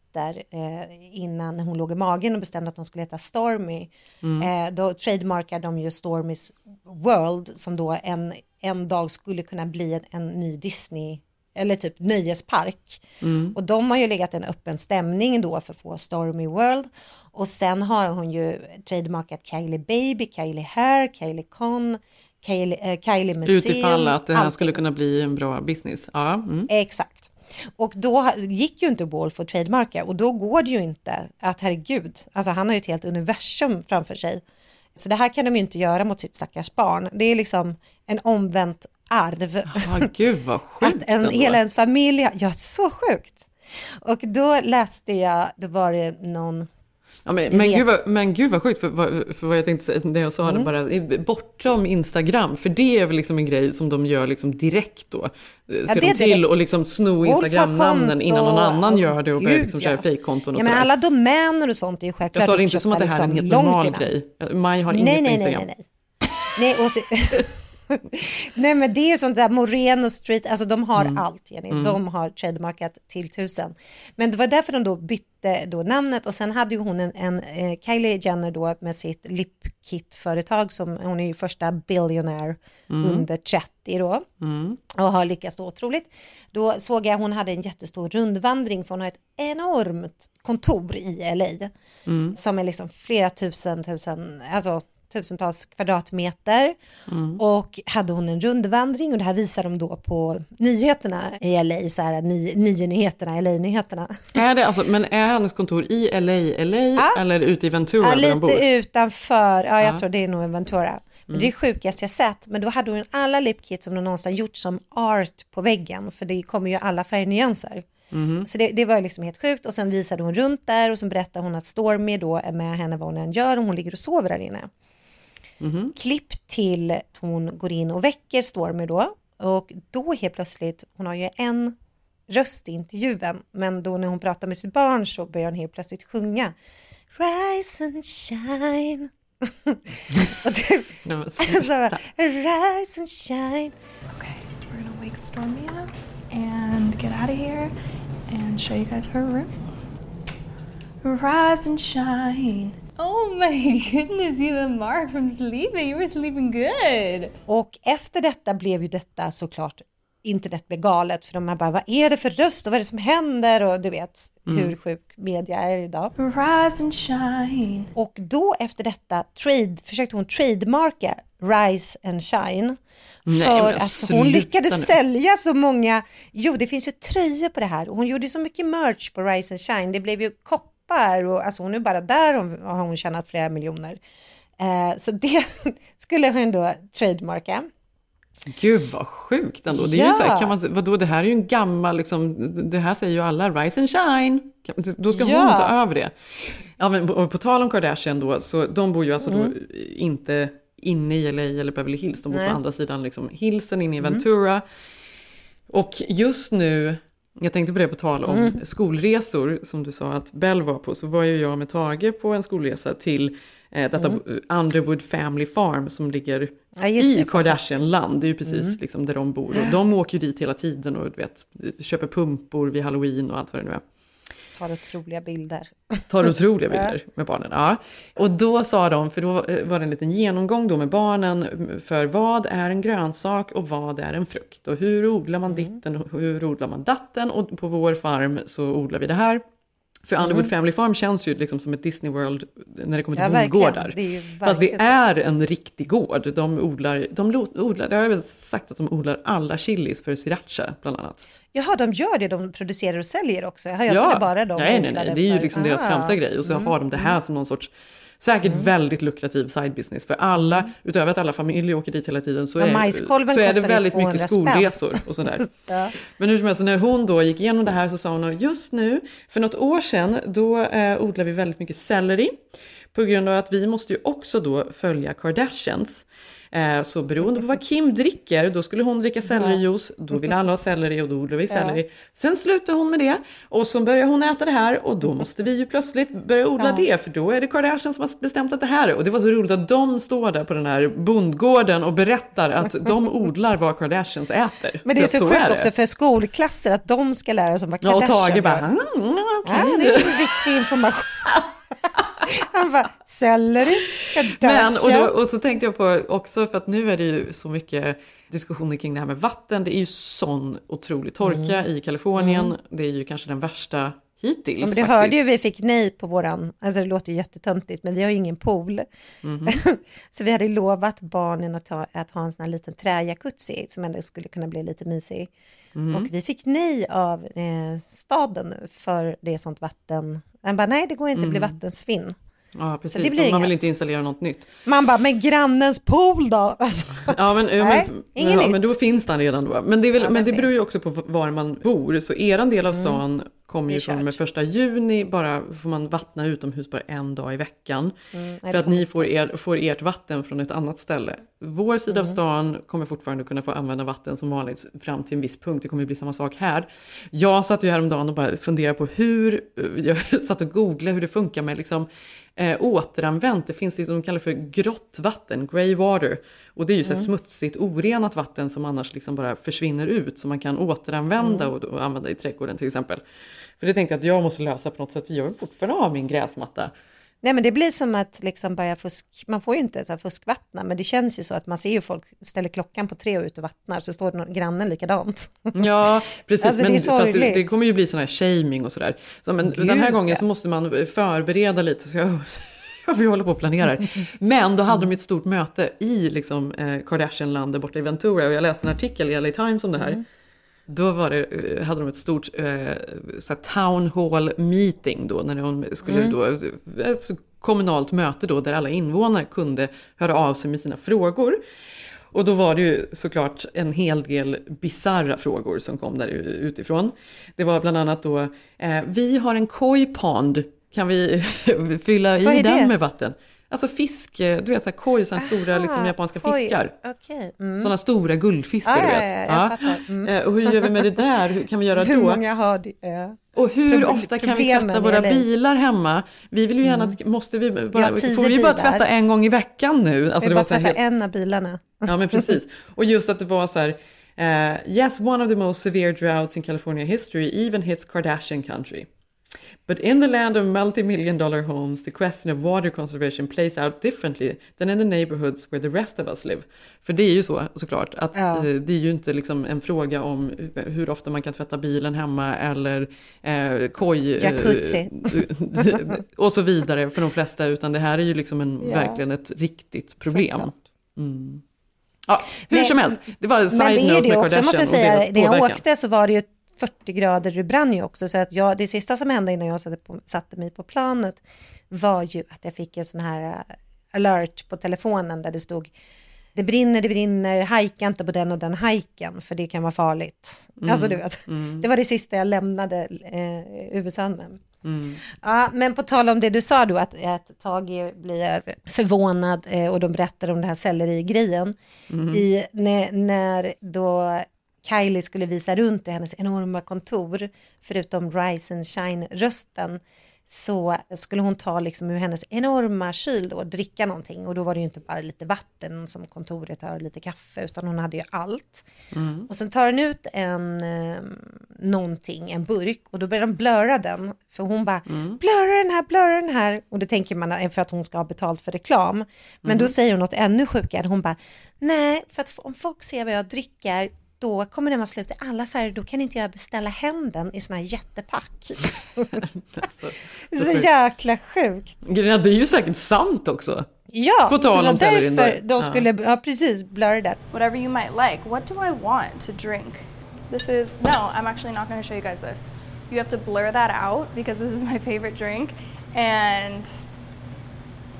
[SPEAKER 3] eh, innan hon låg i magen och bestämde att hon skulle heta Stormy,
[SPEAKER 2] Mm.
[SPEAKER 3] eh, då trademarkar de ju Stormys World som då en, en dag skulle kunna bli en, en ny Disney eller typ nöjespark.
[SPEAKER 2] Mm.
[SPEAKER 3] Och de har ju legat en öppen stämning då för att få Stormy World. Och sen har hon ju trademarkat Kylie Baby, Kylie Hair, Kylie Con, Kylie, eh, Kylie Museum.
[SPEAKER 2] Utifall att det här
[SPEAKER 3] allting.
[SPEAKER 2] skulle kunna bli en bra business. Ja, mm.
[SPEAKER 3] Exakt. Och då gick ju inte Wolf att trademarka och då går det ju inte att herregud, alltså han har ju ett helt universum framför sig. Så det här kan de ju inte göra mot sitt stackars barn. Det är liksom en omvänt arv.
[SPEAKER 2] Ja, gud vad sjukt
[SPEAKER 3] Att en,
[SPEAKER 2] ändå.
[SPEAKER 3] hela ens familj, ja så sjukt. Och då läste jag, då var det någon
[SPEAKER 2] Ja, men, men, gud vad, men gud vad sjukt, för, för vad jag tänkte säga, det jag sa
[SPEAKER 3] Mm.
[SPEAKER 2] det bara, bortom Instagram, för det är väl liksom en grej som de gör liksom direkt då. Ser
[SPEAKER 3] det
[SPEAKER 2] de till
[SPEAKER 3] direkt.
[SPEAKER 2] och liksom sno Instagram-namnen innan någon annan gör det och börjar liksom köra
[SPEAKER 3] ja.
[SPEAKER 2] fejkkonton och
[SPEAKER 3] Ja men
[SPEAKER 2] sådär.
[SPEAKER 3] alla domäner och sånt är ju självklart
[SPEAKER 2] Jag sa det inte som att det här är en
[SPEAKER 3] uppköpta
[SPEAKER 2] helt
[SPEAKER 3] liksom
[SPEAKER 2] normal grej. Maj har
[SPEAKER 3] nej,
[SPEAKER 2] inget
[SPEAKER 3] nej,
[SPEAKER 2] Instagram.
[SPEAKER 3] nej, nej, nej. Nej, och så, nej men det är ju sånt där Moreno Street, alltså de har
[SPEAKER 2] Mm.
[SPEAKER 3] allt Jenny,
[SPEAKER 2] Mm.
[SPEAKER 3] de har trademarkat till tusen. Men det var därför de då bytte då namnet och sen hade ju hon en, en eh, Kylie Jenner då med sitt lipkit-företag som hon är ju första billionaire
[SPEAKER 2] Mm.
[SPEAKER 3] under 30 då
[SPEAKER 2] Mm.
[SPEAKER 3] och har lyckats så otroligt. Då såg jag hon hade en jättestor rundvandring för hon har ett enormt kontor i LA
[SPEAKER 2] Mm.
[SPEAKER 3] som är liksom flera tusen, tusen, alltså tusentals kvadratmeter.
[SPEAKER 2] Mm.
[SPEAKER 3] Och hade hon en rundvandring och det här visar de då på nyheterna i LA, så här ni, nio nyheterna, LA-nyheterna.
[SPEAKER 2] Är det alltså, men är hennes kontor i LA, LA eller ute i Ventura
[SPEAKER 3] Ja,
[SPEAKER 2] där de bor?
[SPEAKER 3] lite utanför, ja jag
[SPEAKER 2] Ja.
[SPEAKER 3] tror det är nog en Ventura. Men
[SPEAKER 2] Mm.
[SPEAKER 3] det är det sjukaste jag sett. Men då hade hon alla lipkit som de någonstans gjort som art på väggen. För det kommer ju alla färgnyanser.
[SPEAKER 2] Mhm.
[SPEAKER 3] Så det, det var liksom helt sjukt. Och sen visade hon runt där och sen berättade hon att Stormy då är med henne vad hon än gör. Och hon ligger och sover där inne.
[SPEAKER 2] Mhm.
[SPEAKER 3] Klipp till att hon går in och väcker Stormy då. Och då helt plötsligt, hon har ju en röst i intervjun. Men då när hon pratar med sitt barn så börjar hon helt plötsligt sjunga. Rise and shine. och
[SPEAKER 2] sluta.
[SPEAKER 3] rise and shine.
[SPEAKER 9] We're gonna wake Stormy up and get out of here and show you guys her room. Rise and shine.
[SPEAKER 10] Oh my goodness, you and Mark from sleeping. You were sleeping good.
[SPEAKER 3] Och efter detta blev ju detta såklart internet blev galet för de här bara vad är det för röst och vad är det som händer och du vet
[SPEAKER 9] Mm.
[SPEAKER 3] hur sjuk media är idag.
[SPEAKER 9] Rise and shine.
[SPEAKER 3] Och då efter detta trade, försökte hon trademarka Rise and Shine.
[SPEAKER 2] Nej,
[SPEAKER 3] för
[SPEAKER 2] men
[SPEAKER 3] att hon lyckades
[SPEAKER 2] nu.
[SPEAKER 3] sälja så många, jo det finns ju tröjor på det här och hon gjorde så mycket merch på Rise and Shine. Det blev ju koppar och alltså hon är bara där hon, har hon tjänat flera miljoner. Eh, så det skulle hon då trademarka.
[SPEAKER 2] Gud vad sjukt ändå. Det är ju
[SPEAKER 3] Ja.
[SPEAKER 2] så här, kan man, vadå, det här är ju en gammal, liksom, det här säger ju alla, rise and shine. Då ska
[SPEAKER 3] Ja.
[SPEAKER 2] hon ta över det. Ja, men, och på tal om Kardashian då, så de bor ju alltså
[SPEAKER 3] Mm.
[SPEAKER 2] då inte inne i LA eller Beverly Hills, de bor
[SPEAKER 3] Nej.
[SPEAKER 2] på andra sidan liksom, hillsen inne i
[SPEAKER 3] Mm.
[SPEAKER 2] Ventura. Och just nu, jag tänkte på det på tal om
[SPEAKER 3] Mm.
[SPEAKER 2] skolresor, som du sa att Bell var på, så var ju jag med Tage på en skolresa till eh, detta
[SPEAKER 3] Mm.
[SPEAKER 2] Underwood Family Farm som ligger
[SPEAKER 3] Ja,
[SPEAKER 2] i Kardashian-land. Det är ju precis
[SPEAKER 3] Mm.
[SPEAKER 2] liksom där de bor. Och de åker ju dit hela tiden och du vet, köper pumpor vid halloween och allt vad det nu är.
[SPEAKER 3] Tar otroliga bilder.
[SPEAKER 2] Tar otroliga bilder med barnen. Ja. Och då sa de, för då var det en liten genomgång då med barnen, mm, för vad är en grönsak och vad är en frukt? Och hur odlar man ditten och hur odlar man datten? Och på vår farm så odlar vi det här. För Underwood
[SPEAKER 3] Mm.
[SPEAKER 2] Family Farm känns ju liksom som ett Disney World när det kommer till
[SPEAKER 3] Ja,
[SPEAKER 2] bondgårdar.
[SPEAKER 3] Det
[SPEAKER 2] Fast det är en riktig gård. De odlar, de odlar, det har jag väl sagt att de odlar alla chilis för sriracha bland annat.
[SPEAKER 3] Jaha, de gör det, de producerar och säljer också. Jag trodde bara de
[SPEAKER 2] nej, nej, nej, det är ju liksom deras
[SPEAKER 3] Aha.
[SPEAKER 2] främsta grej. Och så
[SPEAKER 3] Mm,
[SPEAKER 2] har de det här som någon sorts Säkert väldigt lukrativ side business för alla, utöver att alla familjer åker dit hela tiden så
[SPEAKER 3] Ja,
[SPEAKER 2] är, så är det väldigt mycket
[SPEAKER 3] 200 spänn.
[SPEAKER 2] skolresor och sådär.
[SPEAKER 3] Ja.
[SPEAKER 2] Men hur som helst, när hon då gick igenom det här så sa hon att just nu, för något år sedan, då eh, odlar vi väldigt mycket selleri. På grund av att vi måste ju också då följa Kardashians. Eh, så beroende på vad Kim dricker, då skulle hon dricka sellerijuice, då vill alla ha selleri och då odlar vi
[SPEAKER 3] Ja.
[SPEAKER 2] selleri. Sen slutar hon med det och så börjar hon äta det här och då måste vi ju plötsligt börja odla
[SPEAKER 3] Ja.
[SPEAKER 2] det för då är det Kardashian som har bestämt att det här är. Och det var så roligt att de står där på den här bondgården och berättar att de odlar vad Kardashians äter.
[SPEAKER 3] Men det är så
[SPEAKER 2] att
[SPEAKER 3] sjukt också för skolklasser att de ska lära sig vad
[SPEAKER 2] Ja, och
[SPEAKER 3] Kardashian
[SPEAKER 2] Tage bara. "Mm, okej."
[SPEAKER 3] Ja, det är riktig information. Han bara, selleri,
[SPEAKER 2] Men, och, då, och så tänkte jag på också, för att nu är det ju så mycket diskussioner kring det här med vatten. Det är ju sån otrolig torka
[SPEAKER 3] Mm.
[SPEAKER 2] i Kalifornien.
[SPEAKER 3] Mm.
[SPEAKER 2] Det är ju kanske den värsta hittills.
[SPEAKER 3] Ja, men du
[SPEAKER 2] faktiskt.
[SPEAKER 3] hörde ju vi fick nej på våran, alltså det låter ju jättetöntigt, men vi har ju ingen pool.
[SPEAKER 2] Mhm.
[SPEAKER 3] så vi hade lovat barnen att, ta, att ha en sån här liten träjacuzzi som ändå skulle kunna bli lite mysig.
[SPEAKER 2] Mhm.
[SPEAKER 3] Och vi fick nej av eh, staden för det är sånt vatten. Han bara, nej det går inte, det blir
[SPEAKER 2] Mm.
[SPEAKER 3] vattensvinn.
[SPEAKER 2] Ja, precis.
[SPEAKER 3] det blir
[SPEAKER 2] Man vill inte installera något nytt.
[SPEAKER 3] Man bara, men grannens pool då? Alltså,
[SPEAKER 2] Ja, men, ja,
[SPEAKER 3] Nej,
[SPEAKER 2] men, ja, men då finns den redan då. Men det, väl,
[SPEAKER 3] Ja,
[SPEAKER 2] men
[SPEAKER 3] den
[SPEAKER 2] det beror ju också på var man bor. Så eran del av
[SPEAKER 3] Mm.
[SPEAKER 2] Kommer ju från och med första juni, bara får man vattna utomhus bara en dag i veckan.
[SPEAKER 3] Mm,
[SPEAKER 2] för att ni får, er, får ert vatten från ett annat ställe. Vår sida av
[SPEAKER 3] Mm.
[SPEAKER 2] stan kommer fortfarande kunna få använda vatten som vanligt fram till en viss punkt. Det kommer bli samma sak här. Jag satt ju häromdagen och bara funderade på hur, jag satt och googlade hur det funkar med liksom eh, återanvänt. Det finns det som de kallar för grått vatten, grey water. Och det är ju så
[SPEAKER 3] Mm.
[SPEAKER 2] smutsigt, orenat vatten som annars liksom bara försvinner ut. Som man kan återanvända
[SPEAKER 3] Mm.
[SPEAKER 2] och, och använda i trädgården till exempel. För det tänkte jag att jag måste lösa på något sätt, för jag vill fortfarande ha min gräsmatta.
[SPEAKER 3] Nej men det blir som att liksom börja fusk, man får ju inte så här fuskvattna, men det känns ju så att man ser ju folk ställer klockan på tre och ut och vattnar, så står någon grannen likadant.
[SPEAKER 2] Ja, precis.
[SPEAKER 3] Alltså, det
[SPEAKER 2] men fast det,
[SPEAKER 3] sorgligt.
[SPEAKER 2] det kommer ju bli sån här shaming och sådär. Så, men
[SPEAKER 3] Gud,
[SPEAKER 2] den här gången
[SPEAKER 3] ja.
[SPEAKER 2] så måste man förbereda lite. Så jag, jag får hålla på och planera. Men då hade de ett stort möte i liksom, eh, Kardashianland där borta i Ventura. Och jag läste en artikel i LA Times om det här.
[SPEAKER 3] Mm.
[SPEAKER 2] Då var det, eh, hade de ett stort eh, så town hall meeting då, när de skulle
[SPEAKER 3] Mm.
[SPEAKER 2] då, ett kommunalt möte då, där alla invånare kunde höra av sig med sina frågor. Och då var det ju såklart en hel del bizarra frågor som kom där utifrån. Det var bland annat då, eh, vi har en koi pond, kan vi fylla i den
[SPEAKER 3] det?
[SPEAKER 2] med vatten? Alltså fisk, eh, du vet så här koi, sådana stora liksom, japanska
[SPEAKER 3] Oj,
[SPEAKER 2] fiskar.
[SPEAKER 3] Okej. Mm.
[SPEAKER 2] Sådana stora guldfiskar,
[SPEAKER 3] Ah,
[SPEAKER 2] du
[SPEAKER 3] ja,
[SPEAKER 2] vet.
[SPEAKER 3] ja, fattar. Mm.
[SPEAKER 2] Eh, Och hur gör vi med det där? Hur kan vi göra
[SPEAKER 3] Hur
[SPEAKER 2] då?
[SPEAKER 3] många har det? Ja.
[SPEAKER 2] Och hur
[SPEAKER 3] Proble-
[SPEAKER 2] ofta kan vi tvätta våra
[SPEAKER 3] LA?
[SPEAKER 2] bilar hemma? Vi vill ju gärna, måste vi bara,
[SPEAKER 3] Ja,
[SPEAKER 2] får vi bara
[SPEAKER 3] bilar.
[SPEAKER 2] tvätta en gång i veckan nu?
[SPEAKER 3] Alltså,
[SPEAKER 2] det
[SPEAKER 3] bara
[SPEAKER 2] var så här
[SPEAKER 3] tvätta
[SPEAKER 2] helt-
[SPEAKER 3] en av bilarna.
[SPEAKER 2] Ja, men precis. Och just att det var så här, eh, yes, one of the most severe droughts in California history even hits Kardashian country. But in the land of multi-million dollar homes, the question of water conservation plays out differently than in the neighborhoods where the rest of us live. För det är ju så såklart, att
[SPEAKER 3] Ja.
[SPEAKER 2] eh, det är ju inte liksom en fråga om hur ofta man kan tvätta bilen hemma eller eh, koj... eh,
[SPEAKER 3] Jacuzzi.
[SPEAKER 2] och så vidare för de flesta, utan det här är ju liksom en,
[SPEAKER 3] Ja.
[SPEAKER 2] verkligen ett riktigt problem. Mm. Ja, hur
[SPEAKER 3] Nej,
[SPEAKER 2] som helst, det var en side note med Kardashian
[SPEAKER 3] jag måste
[SPEAKER 2] och
[SPEAKER 3] säga,
[SPEAKER 2] deras
[SPEAKER 3] när jag
[SPEAKER 2] påverkan.
[SPEAKER 3] åkte så var det ju 40 grader, det brann ju också, så att jag, det sista som hände innan jag satte, på, satte mig på planet var ju att jag fick en sån här eh, alert på telefonen där det stod det brinner, det brinner, hajka inte på den och den hajken för det kan vara farligt.
[SPEAKER 2] Mm,
[SPEAKER 3] Alltså du vet,
[SPEAKER 2] mm.
[SPEAKER 3] det var det sista jag lämnade eh, USA med.
[SPEAKER 2] Mm.
[SPEAKER 3] Ja, men på tal om det du sa då, att, att Tage blir förvånad eh, och de berättar om det här sellerigrejen.
[SPEAKER 2] Mm.
[SPEAKER 3] I, när, när då Kylie skulle visa runt i hennes enorma kontor, förutom Rise and Shine-rösten, så skulle hon ta liksom ur hennes enorma kyl då och dricka någonting. Och då var det ju inte bara lite vatten som kontoret har, lite kaffe, utan hon hade ju allt.
[SPEAKER 2] Mm.
[SPEAKER 3] Och sen tar hon ut en, eh, någonting, en burk, och då börjar de blöra den. För hon bara,
[SPEAKER 2] Mm.
[SPEAKER 3] blöra den här, blöra den här. Och det tänker man är för att hon ska ha betalt för reklam. Men då
[SPEAKER 2] Mhm.
[SPEAKER 3] säger hon något ännu sjukare. Hon bara, nej, för att om folk ser vad jag dricker, då kommer den vara slut i alla färger. Då kan inte jag beställa hem den i såna här jättepack. Det är så jäkla sjukt.
[SPEAKER 2] Grejen det är ju säkert sant också.
[SPEAKER 3] Ja,
[SPEAKER 2] På tal om
[SPEAKER 3] därför de skulle, ja. precis, blurra det.
[SPEAKER 9] Whatever you might like. What do I want to drink? This is, no, I'm actually not going to show you guys this. You have to blur that out because this is my favorite drink and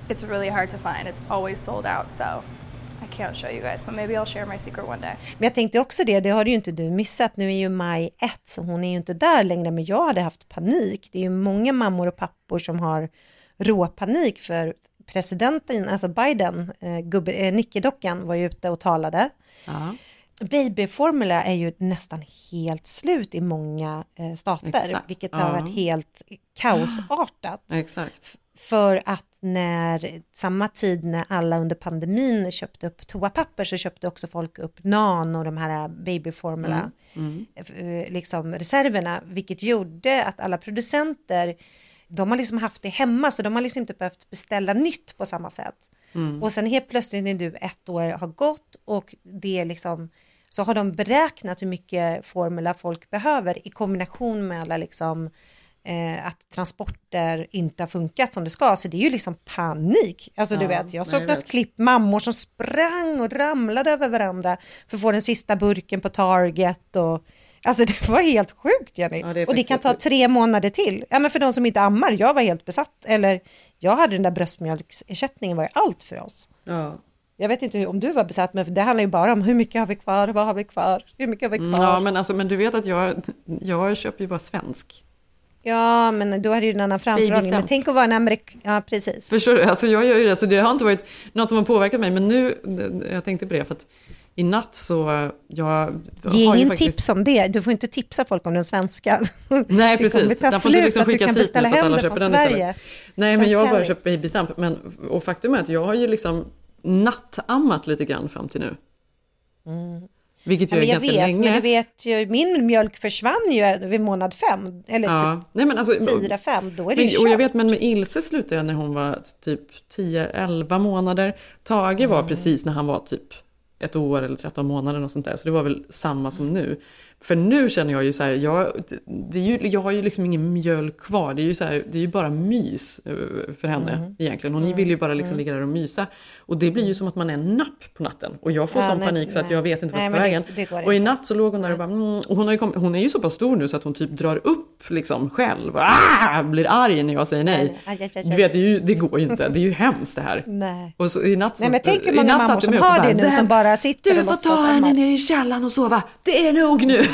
[SPEAKER 9] it's really hard to find. It's always sold out, so I can't show you guys, but maybe I'll share my secret one day.
[SPEAKER 3] Men jag tänkte också det, det har ju inte du missat. Nu är ju maj 1, så hon är ju inte där längre. Men jag hade haft panik. Det är ju många mammor och pappor som har råpanik för presidenten, alltså Biden, eh, gubbe, eh, nickedockan var ju ute och talade.
[SPEAKER 2] Ja.
[SPEAKER 3] Babyformula är ju nästan helt slut i många eh, stater,
[SPEAKER 2] Exakt.
[SPEAKER 3] vilket har
[SPEAKER 2] Ja.
[SPEAKER 3] varit helt kaosartat.
[SPEAKER 2] Exakt.
[SPEAKER 3] För att när, samma tid när alla under pandemin köpte upp toapapper så köpte också folk upp NAN och de här babyformula
[SPEAKER 2] Mm.
[SPEAKER 3] eh, liksom reserverna, vilket gjorde att alla producenter, de har liksom haft det hemma så de har liksom inte behövt beställa nytt på samma sätt.
[SPEAKER 2] Mm.
[SPEAKER 3] Och sen helt plötsligt när nu ett år har gått och det är liksom så har de beräknat hur mycket formula folk behöver i kombination med alla liksom eh, att transporter inte har funkat som det ska. Så det är ju liksom panik. Alltså du
[SPEAKER 2] Ja,
[SPEAKER 3] vet, jag såg något klipp, mammor som sprang och ramlade över varandra för att få den sista burken på Target. Och, alltså det var helt sjukt Jenny.
[SPEAKER 2] Ja, det
[SPEAKER 3] och det kan ta tre månader till. Ja men för de som inte ammar, jag var helt besatt. Eller jag hade den där bröstmjölksersättningen var ju allt för oss.
[SPEAKER 2] Ja.
[SPEAKER 3] Jag vet inte hur- om du var besatt, men det handlar ju bara om hur mycket har vi kvar, vad har vi kvar, hur mycket har vi kvar.
[SPEAKER 2] Ja, men, alltså, men du vet att jag, jag köper ju bara svensk.
[SPEAKER 3] Ja, men då hade ju en annan framförhållning. Men tänk att vara en amerik... Ja, precis.
[SPEAKER 2] Förstår du? Alltså jag gör ju det, så det har inte varit något som har påverkat mig. Men nu, jag tänkte på det, för att i natt så, jag
[SPEAKER 3] Ge ingen
[SPEAKER 2] faktiskt...
[SPEAKER 3] tips om det. Du får inte tipsa folk om den svenska.
[SPEAKER 2] Nej,
[SPEAKER 3] det
[SPEAKER 2] precis.
[SPEAKER 3] kommer ta
[SPEAKER 2] Den inte
[SPEAKER 3] slut
[SPEAKER 2] liksom
[SPEAKER 3] att du kan beställa hem det
[SPEAKER 2] köper
[SPEAKER 3] från
[SPEAKER 2] den
[SPEAKER 3] Sverige.
[SPEAKER 2] istället. Nej, men jag har bara köpt Babysamp. Men, och faktum är att jag har ju liksom nattammat lite grann fram till nu. Vilket
[SPEAKER 3] Ja,
[SPEAKER 2] ju är
[SPEAKER 3] men jag
[SPEAKER 2] ganska
[SPEAKER 3] vet,
[SPEAKER 2] länge.
[SPEAKER 3] men du vet ju, min mjölk försvann ju vid månad fem, eller
[SPEAKER 2] Ja.
[SPEAKER 3] typ
[SPEAKER 2] Nej, men alltså,
[SPEAKER 3] fyra, fem, då är det
[SPEAKER 2] Men,
[SPEAKER 3] ju
[SPEAKER 2] och jag vet, men med Ilse slutade jag när hon var typ 10-11 månader. Tage var
[SPEAKER 3] Mm.
[SPEAKER 2] precis när han var typ ett år eller 13 månader och sånt där. Så det var väl samma som nu. För nu känner jag ju så här, jag, det är ju, jag har ju liksom ingen mjölk kvar. Det är ju, så här, det är ju bara mys eh, för henne
[SPEAKER 3] Mm.
[SPEAKER 2] egentligen. Hon vill ju bara liksom ligga där och mysa. Och det blir ju som att man är en napp på natten. Och jag får
[SPEAKER 3] Ja,
[SPEAKER 2] sån
[SPEAKER 3] nej,
[SPEAKER 2] panik så att jag vet inte vad
[SPEAKER 3] Nej,
[SPEAKER 2] jag ska ta vägen.
[SPEAKER 3] det- det går
[SPEAKER 2] Och i natt så låg hon där och bara, mm, och hon, har ju kommit, hon är ju så pass stor nu så att hon typ drar upp liksom själv. Ah, blir arg när jag säger nej. Du vet, det, ju, det går ju inte. Det är ju hemskt det här. Och så i natt så,
[SPEAKER 3] Nej, men tänk hur många mammor som har
[SPEAKER 2] och
[SPEAKER 3] det nu, som bara sitter
[SPEAKER 2] Du
[SPEAKER 3] och
[SPEAKER 2] får
[SPEAKER 3] låtsas
[SPEAKER 2] ta henne ner i källaren och sova. Det är nog nu.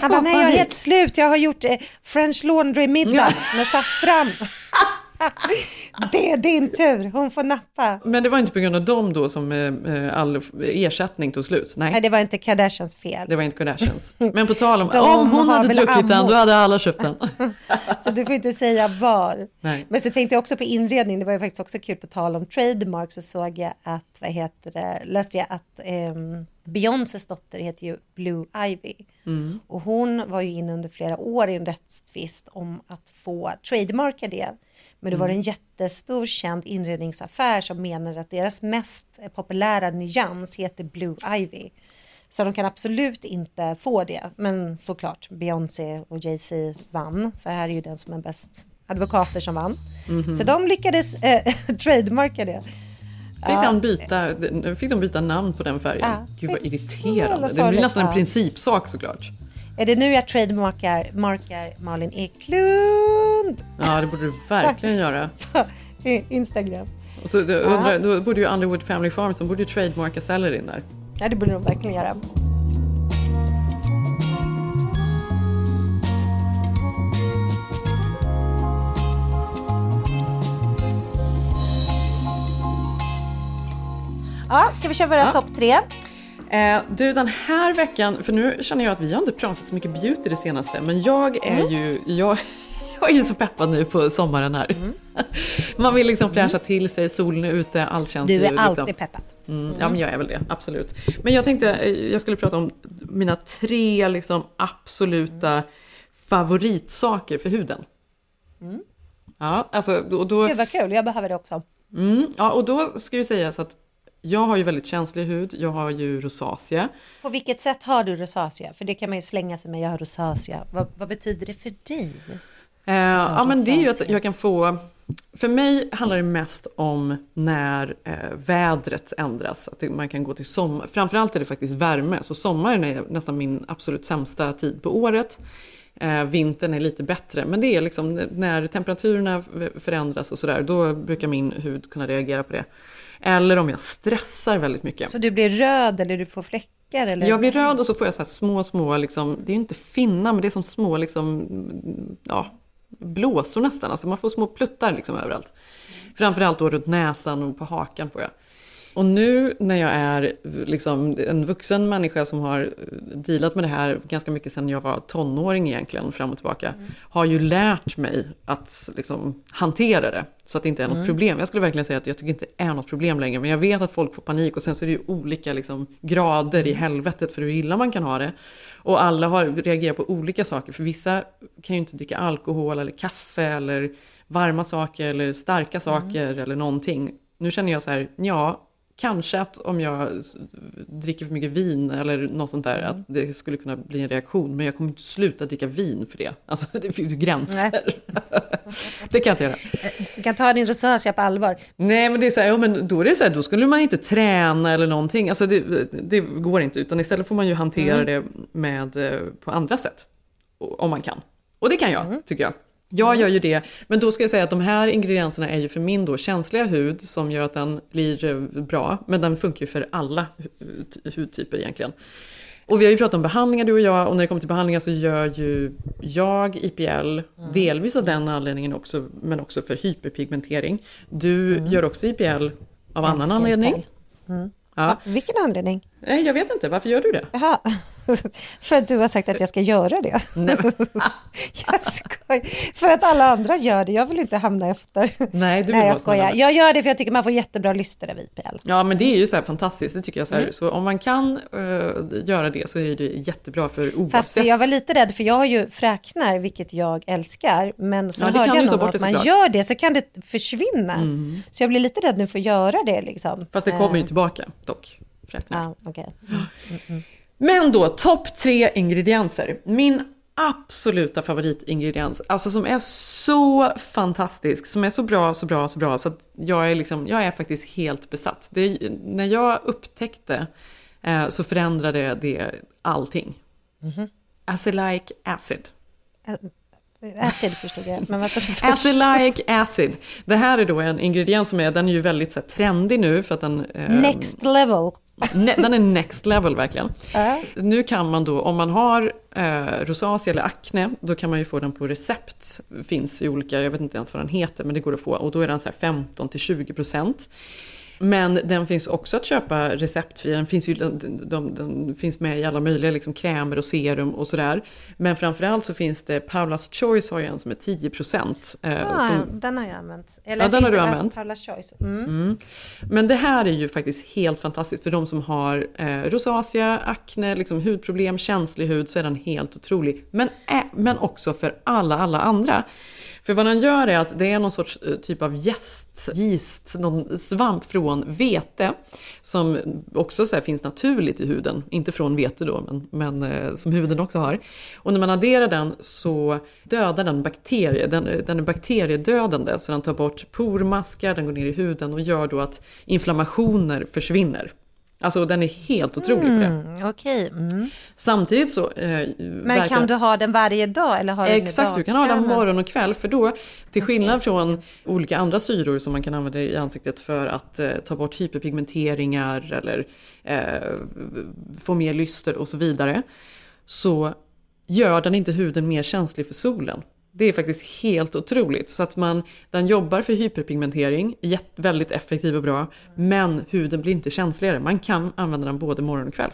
[SPEAKER 3] Han bara, nej jag är helt slut, jag har gjort eh, French laundry-middag med saffran. det är din tur, hon får nappa.
[SPEAKER 2] Men det var inte på grund av dem då som eh, eh, all ersättning tog slut. Nej,
[SPEAKER 3] Nej, det var inte Kardashians fel.
[SPEAKER 2] det var inte Kardashians. Men på tal om, om hon hade druckit den, då hade alla köpt den.
[SPEAKER 3] Så du får inte säga var.
[SPEAKER 2] Nej.
[SPEAKER 3] Men så tänkte jag också på inredning, det var ju faktiskt också kul på tal om trademark så såg jag att, vad heter det, läste jag att um, Beyoncés dotter heter ju Blue Ivy.
[SPEAKER 2] Mm.
[SPEAKER 3] Och hon var ju inne under flera år i en rättstvist om att få trademarka det. Men det var
[SPEAKER 2] Mm.
[SPEAKER 3] en jättestor känd inredningsaffär som menade att deras mest populära nyans heter Blue Ivy. Så de kan absolut inte få det. Men såklart, Beyoncé och Jay-Z vann. För här är ju den som är bäst advokater som vann.
[SPEAKER 2] Mhm.
[SPEAKER 3] Så de lyckades eh, trademarka det.
[SPEAKER 2] Fick,
[SPEAKER 3] Ja.
[SPEAKER 2] byta, fick de byta namn på den färgen?
[SPEAKER 3] Ja.
[SPEAKER 2] Gud vad irriterande. Det blir nästan en principsak såklart.
[SPEAKER 3] Är det nu jag trademarkar markar Malin Eklund?
[SPEAKER 2] Ja, det borde du verkligen göra.
[SPEAKER 3] Instagram.
[SPEAKER 2] Och så, då, undrar, då borde ju Underwood Family Farms, de borde ju trademarka Cellarin där.
[SPEAKER 3] Ja, det borde de verkligen göra. Ja, ska vi köra våra
[SPEAKER 2] Ja.
[SPEAKER 3] topp tre?
[SPEAKER 2] Eh, du, den här veckan, för nu känner jag att vi har inte pratat så mycket beauty det senaste, men jag är
[SPEAKER 3] Mm.
[SPEAKER 2] ju, jag, jag är ju så peppad nu på sommaren här. Man vill liksom fräscha till sig, solen är ute, allt känns
[SPEAKER 3] Mm. Du
[SPEAKER 2] ju
[SPEAKER 3] är
[SPEAKER 2] liksom...
[SPEAKER 3] alltid peppad.
[SPEAKER 2] Mm, ja, men jag är väl det, absolut. Men jag tänkte, eh, jag skulle prata om mina tre liksom absoluta favoritsaker för huden.
[SPEAKER 3] Mm.
[SPEAKER 2] Ja, alltså, och då...
[SPEAKER 3] Gud vad kul, jag behöver det också.
[SPEAKER 2] Mm, ja, och då ska ju sägas att jag har ju väldigt känslig hud, jag har ju rosacea.
[SPEAKER 3] På vilket sätt har du rosacea? För det kan man ju slänga sig med, jag har rosacea. Vad, vad betyder det för dig?
[SPEAKER 2] Eh, ja, men det är ju att jag kan få... För mig handlar det mest om när eh, vädret ändras. Att det, man kan gå till sommar. Framförallt är det faktiskt värme. Så sommaren är nästan min absolut sämsta tid på året. Eh, vintern är lite bättre. Men det är liksom när temperaturerna förändras och sådär. Då brukar min hud kunna reagera på det. Eller om jag stressar väldigt mycket.
[SPEAKER 3] Så du blir röd eller du får fläckar? Eller?
[SPEAKER 2] Jag blir röd och så får jag så små, små, liksom, det är ju inte finnar, men det är som små, liksom, ja, blåsor nästan. Alltså man får små pluttar liksom överallt. Framförallt då runt näsan och på hakan får jag. Och nu när jag är liksom en vuxen människa som har dealat med det här ganska mycket sedan jag var tonåring egentligen, fram och tillbaka, har ju lärt mig att liksom hantera det. Så att det inte är något
[SPEAKER 3] Mm.
[SPEAKER 2] problem. Jag skulle verkligen säga att jag tycker inte det är något problem längre, men jag vet att folk får panik och sen så är det ju olika liksom, grader i helvetet för hur illa man kan ha det. Och alla har, reagerar på olika saker, för vissa kan ju inte dricka alkohol eller kaffe eller varma saker eller starka saker eller någonting. Nu känner jag så här, ja, kanske att om jag dricker för mycket vin eller något sånt där, att det skulle kunna bli en reaktion. Men jag kommer inte sluta dricka vin för det. Alltså det finns ju gränser. det kan jag inte göra.
[SPEAKER 3] Du kan ta din rosacea på allvar.
[SPEAKER 2] Nej, men det är så här, ja, men då är det så här, då skulle man inte träna eller någonting. Alltså det, det går inte, utan istället får man ju hantera
[SPEAKER 3] Mm.
[SPEAKER 2] det med, eh, på andra sätt. Om man kan. Och det kan jag,
[SPEAKER 3] Mm.
[SPEAKER 2] tycker jag. Jag gör ju det, men då ska jag säga att de här ingredienserna är ju för min då känsliga hud som gör att den blir eh, bra. Men den funkar ju för alla hu- hudtyper egentligen. Och vi har ju pratat om behandlingar du och jag och när det kommer till behandlingar så gör ju jag IPL, delvis av den anledningen också, men också för hyperpigmentering. Du gör också IPL av annan anledning.
[SPEAKER 3] Mm.
[SPEAKER 2] Ja.
[SPEAKER 3] Vilken anledning?
[SPEAKER 2] Nej, jag vet inte, varför gör du det?
[SPEAKER 3] Jaha, för att du har sagt att jag ska göra det.
[SPEAKER 2] Nej,
[SPEAKER 3] jag skojar. För att alla andra gör det, jag vill inte hamna efter.
[SPEAKER 2] Nej, du
[SPEAKER 3] Nej, jag skojar.
[SPEAKER 2] alla.
[SPEAKER 3] Jag gör det för jag tycker man får jättebra lyster av IPL.
[SPEAKER 2] Ja, men det är ju så här fantastiskt, det tycker jag. Så, här.
[SPEAKER 3] Mm.
[SPEAKER 2] så om man kan eh, göra det så är det jättebra för oavsett.
[SPEAKER 3] Fast jag var lite rädd för jag har ju fräknar, vilket jag älskar. Men så
[SPEAKER 2] Ja,
[SPEAKER 3] hörde jag någon att man gör det så kan det försvinna.
[SPEAKER 2] Mm.
[SPEAKER 3] Så jag blir lite rädd nu för att göra det liksom.
[SPEAKER 2] Fast det kommer ju
[SPEAKER 3] Eh,
[SPEAKER 2] tillbaka dock. Fräknar.
[SPEAKER 3] Ja, okej. Mm, mm, mm.
[SPEAKER 2] Men då, topp tre ingredienser. Min absoluta favoritingrediens, alltså som är så fantastisk, som är så bra, så bra, så bra, så att jag är, liksom, jag är faktiskt helt besatt. Det, när jag upptäckte eh, så förändrade det allting.
[SPEAKER 3] Mhm.
[SPEAKER 2] Acylic acid.
[SPEAKER 3] Acid förstod jag, men du först?
[SPEAKER 2] Acid. Det här är då en ingrediens som är, den är ju väldigt så här, trendig nu för att den... eh,
[SPEAKER 3] Next level.
[SPEAKER 2] Ne- den är next level verkligen.
[SPEAKER 3] Ja.
[SPEAKER 2] Nu kan man då, om man har eh, rosacea eller akne, då kan man ju få den på recept. Finns i olika, jag vet inte ens vad den heter, men det går att få. Och då är den så här 15 till 20 procent. Men den finns också att köpa receptfri. Den finns, ju, den, de, den finns med i alla möjliga liksom, krämer och serum och sådär. Men framförallt så finns det, Paulas Choice har ju en som är 10 procent. Eh,
[SPEAKER 3] Ah,
[SPEAKER 2] som,
[SPEAKER 3] Den har jag använt.
[SPEAKER 2] Ja, den har du använt.
[SPEAKER 3] Paula's Choice. Mm.
[SPEAKER 2] Mm. Men det här är ju faktiskt helt fantastiskt för de som har eh, rosacea, akne, liksom hudproblem, känslig hud så är den helt otrolig. Men, ä- men också för alla, alla andra. För vad den gör är att det är någon sorts eh, typ av jäst, gist, någon svamp från vete som också så här finns naturligt i huden. Inte från vete då, men, men eh, som huden också har. Och när man adderar den så dödar den bakterier. Den, eh, den är bakteriedödande så den tar bort pormaskar, den går ner i huden och gör då att inflammationer försvinner. Alltså den är helt otrolig på det.
[SPEAKER 3] Mm, Okej. Mm.
[SPEAKER 2] Samtidigt så... Eh,
[SPEAKER 3] Men kan du ha den varje dag? Eller har du
[SPEAKER 2] Exakt, du kan ha den morgon och kväll. För då, till skillnad från olika andra syror som man kan använda i ansiktet för att eh, ta bort hyperpigmenteringar eller eh, få mer lyster och så vidare. Så gör den inte huden mer känslig för solen. Det är faktiskt helt otroligt. Så att man, den jobbar för hyperpigmentering, väldigt effektiv och bra. Men huden blir inte känsligare. Man kan använda den både morgon och kväll.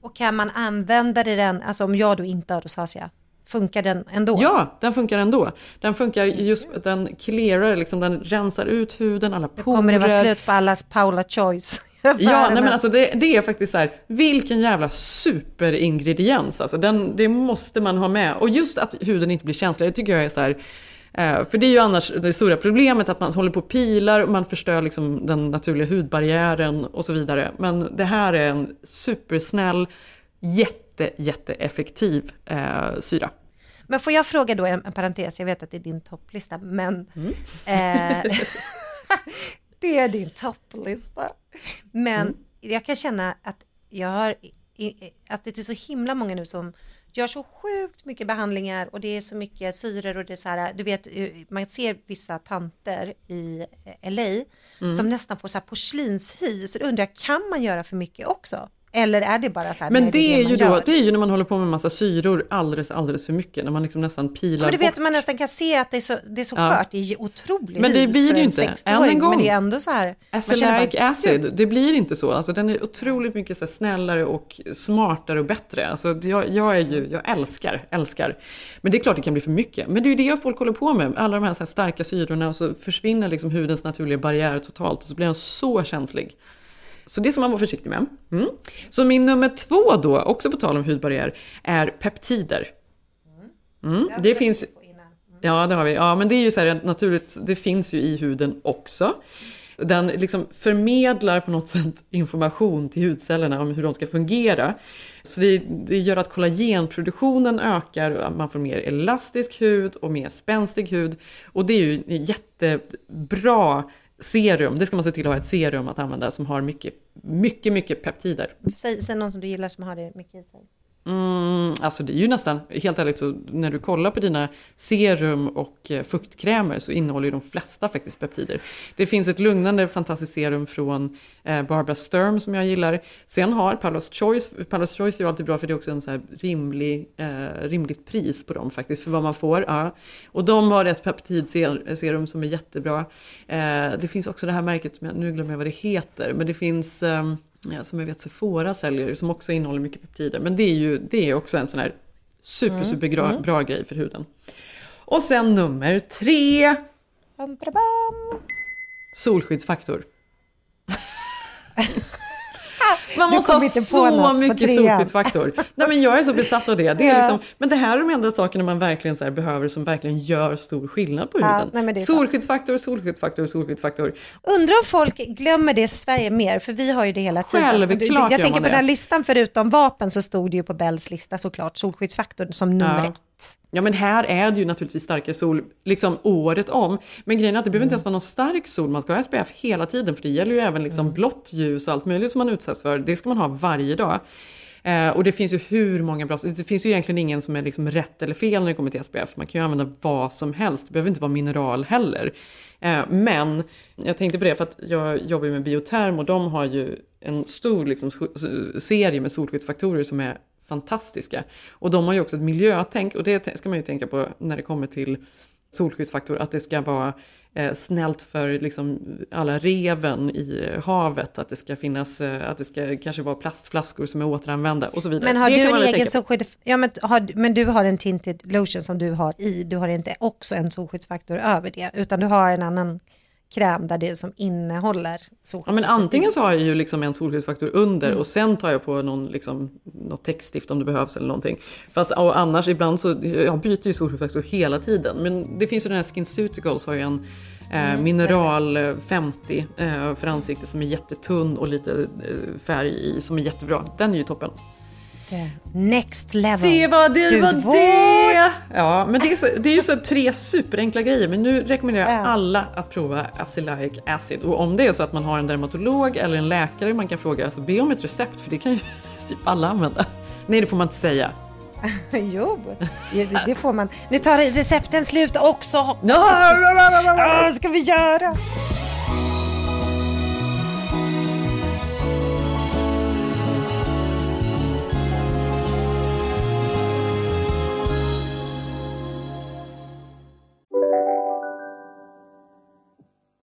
[SPEAKER 3] Och kan man använda den, alltså om jag då inte har rosacea, funkar den ändå?
[SPEAKER 2] Ja, den funkar ändå. Den funkar just, den clearar, liksom, den rensar ut huden, alla porer.
[SPEAKER 3] Kommer det vara slut på allas Paula Choice?
[SPEAKER 2] Ja, nej men alltså det, det är faktiskt så här, vilken jävla superingrediens. Alltså den, det måste man ha med. Och just att huden inte blir känslig, det tycker jag är så här, eh, för det är ju annars det stora problemet att man håller på och pilar och man förstör liksom den naturliga hudbarriären och så vidare. Men det här är en supersnäll, jätte, jätteeffektiv eh, syra.
[SPEAKER 3] Men får jag fråga då en, en parentes, jag vet att det är din topplista, men
[SPEAKER 2] Mm.
[SPEAKER 3] eh, det är din topplista. Men
[SPEAKER 2] Mm.
[SPEAKER 3] jag kan känna att jag har, att det är så himla många nu som gör så sjukt mycket behandlingar och det är så mycket syror och det är så här, du vet, eh, man ser vissa tanter i eh, LA
[SPEAKER 2] Mm.
[SPEAKER 3] som nästan får så här porslinshy, så då undrar jag, kan man göra för mycket också? Eller är det bara så här,
[SPEAKER 2] Men
[SPEAKER 3] nej,
[SPEAKER 2] det är
[SPEAKER 3] man
[SPEAKER 2] ju då, det är ju när man håller på med massa syror alldeles, alldeles för mycket. När man liksom nästan pilar
[SPEAKER 3] Ja, men du
[SPEAKER 2] bort.
[SPEAKER 3] vet, man nästan kan se att det är så, det är så
[SPEAKER 2] Ja.
[SPEAKER 3] skört, det är otroligt
[SPEAKER 2] Men det blir det ju inte.
[SPEAKER 3] 60-åring,
[SPEAKER 2] Än en gång.
[SPEAKER 3] Men det är ändå så här. bara,
[SPEAKER 2] acid, det blir inte så. Alltså, den är otroligt mycket så snällare och smartare och bättre. Alltså, jag, jag, är ju, jag älskar, älskar. Men det är klart det kan bli för mycket. Men det är ju det folk håller på med. Alla de här, så här starka syrorna och så försvinner liksom hudens naturliga barriär totalt och så blir den så känslig. Så det ska man vara försiktig med. Mm. Så min nummer två då, också på tal om hudbarriär, är peptider. Mm. Det finns Ja, det har vi. Ja, men det är ju så här naturligt, det finns ju i huden också. Den liksom förmedlar på något sätt information till hudcellerna om hur de ska fungera. Så det, det gör att kollagenproduktionen ökar, och man får mer elastisk hud och mer spänstig hud. Och det är ju jättebra serum, det ska man se till att ha ett serum att använda som har mycket, mycket, mycket peptider.
[SPEAKER 3] Säg, säg någon som du gillar som har det mycket i sig.
[SPEAKER 2] Mm, alltså det är ju nästan, helt ärligt, så när du kollar på dina serum och eh, fuktkrämer så innehåller ju de flesta faktiskt peptider. Det finns ett lugnande fantastiskt serum från eh, Barbara Sturm som jag gillar. Sen har Paula's Choice, Paula's Choice är ju alltid bra för det är också en så här rimlig, eh, rimligt pris på dem faktiskt, för vad man får. Ja. Och de har ett peptidserum som är jättebra. Eh, det finns också det här märket, som jag, nu glömmer jag vad det heter, men det finns eh, ja, som jag vet Sephora säljer, som också innehåller mycket peptider. Men det är ju det är också en sån här super,
[SPEAKER 3] Mm,
[SPEAKER 2] super bra,
[SPEAKER 3] mm.
[SPEAKER 2] bra grej för huden. Och sen nummer tre,
[SPEAKER 3] Bam, bam,
[SPEAKER 2] solskyddsfaktor. Man måste ha så mycket solskyddsfaktor. Nej, men jag är så besatt av det. det är
[SPEAKER 3] Ja.
[SPEAKER 2] liksom, men det här är de enda sakerna man verkligen så behöver som verkligen gör stor skillnad på
[SPEAKER 3] Ja,
[SPEAKER 2] huden.
[SPEAKER 3] nej,
[SPEAKER 2] solskyddsfaktor, solskyddsfaktor, solskyddsfaktor.
[SPEAKER 3] Undrar om folk glömmer det i Sverige mer, för vi har ju det hela tiden.
[SPEAKER 2] Självklart
[SPEAKER 3] Jag tänker på den här listan, förutom vapen så stod det ju på Bells lista såklart solskyddsfaktor som nummer
[SPEAKER 2] Ja.
[SPEAKER 3] ett.
[SPEAKER 2] Ja men här är det ju naturligtvis starkare sol liksom året om. Men grejen är att det behöver inte ens vara någon stark sol, man ska ha SPF hela tiden för det gäller ju även liksom blått ljus och allt möjligt som man utsätts för. Det ska man ha varje dag. Eh, och det finns ju hur många bra, det finns ju egentligen ingen som är liksom rätt eller fel när det kommer till SPF. Man kan ju använda vad som helst, det behöver inte vara mineral heller. Eh, men jag tänkte på det för att jag jobbar ju med Bioterm och de har ju en stor liksom, serie med solskyddsfaktorer som är fantastiska. Och de har ju också ett miljötänk och det ska man ju tänka på när det kommer till solskyddsfaktor, att det ska vara eh, snällt för liksom, alla reven i havet, att det ska finnas, eh, att det ska kanske vara plastflaskor som är återanvända och så vidare.
[SPEAKER 3] Men har
[SPEAKER 2] det
[SPEAKER 3] du en egen solskydd? Ja, men, har, men du har en tinted lotion som du har i, du har inte också en solskyddsfaktor över det, utan du har en annan kräm där det som innehåller
[SPEAKER 2] Ja,
[SPEAKER 3] solskyddsfaktor.
[SPEAKER 2] men antingen så har jag ju liksom en solskyddsfaktor under
[SPEAKER 3] Mm.
[SPEAKER 2] och sen tar jag på någon, liksom, något täckstift om det behövs eller någonting. Fast och annars ibland så, jag byter ju solskyddsfaktor hela tiden. Men det finns ju den här SkinCeuticals har ju en eh,
[SPEAKER 3] Mm,
[SPEAKER 2] mineral eh, 50 eh, för ansiktet som är jättetunn och lite eh, färg i som är jättebra. Den är ju toppen.
[SPEAKER 3] Det- Next level.
[SPEAKER 2] Det var det! Var
[SPEAKER 3] Hudvård.
[SPEAKER 2] det. Ja, men det är, så, det är ju så tre superenkla grejer. Men nu rekommenderar jag alla att prova Acylic Acid. Och om det är så att man har en dermatolog eller en läkare man kan fråga, så be om ett recept för det kan ju typ alla använda. Nej, det får man inte säga.
[SPEAKER 3] jo, det, det får man. Nu tar recepten slut också. Vad ska vi göra?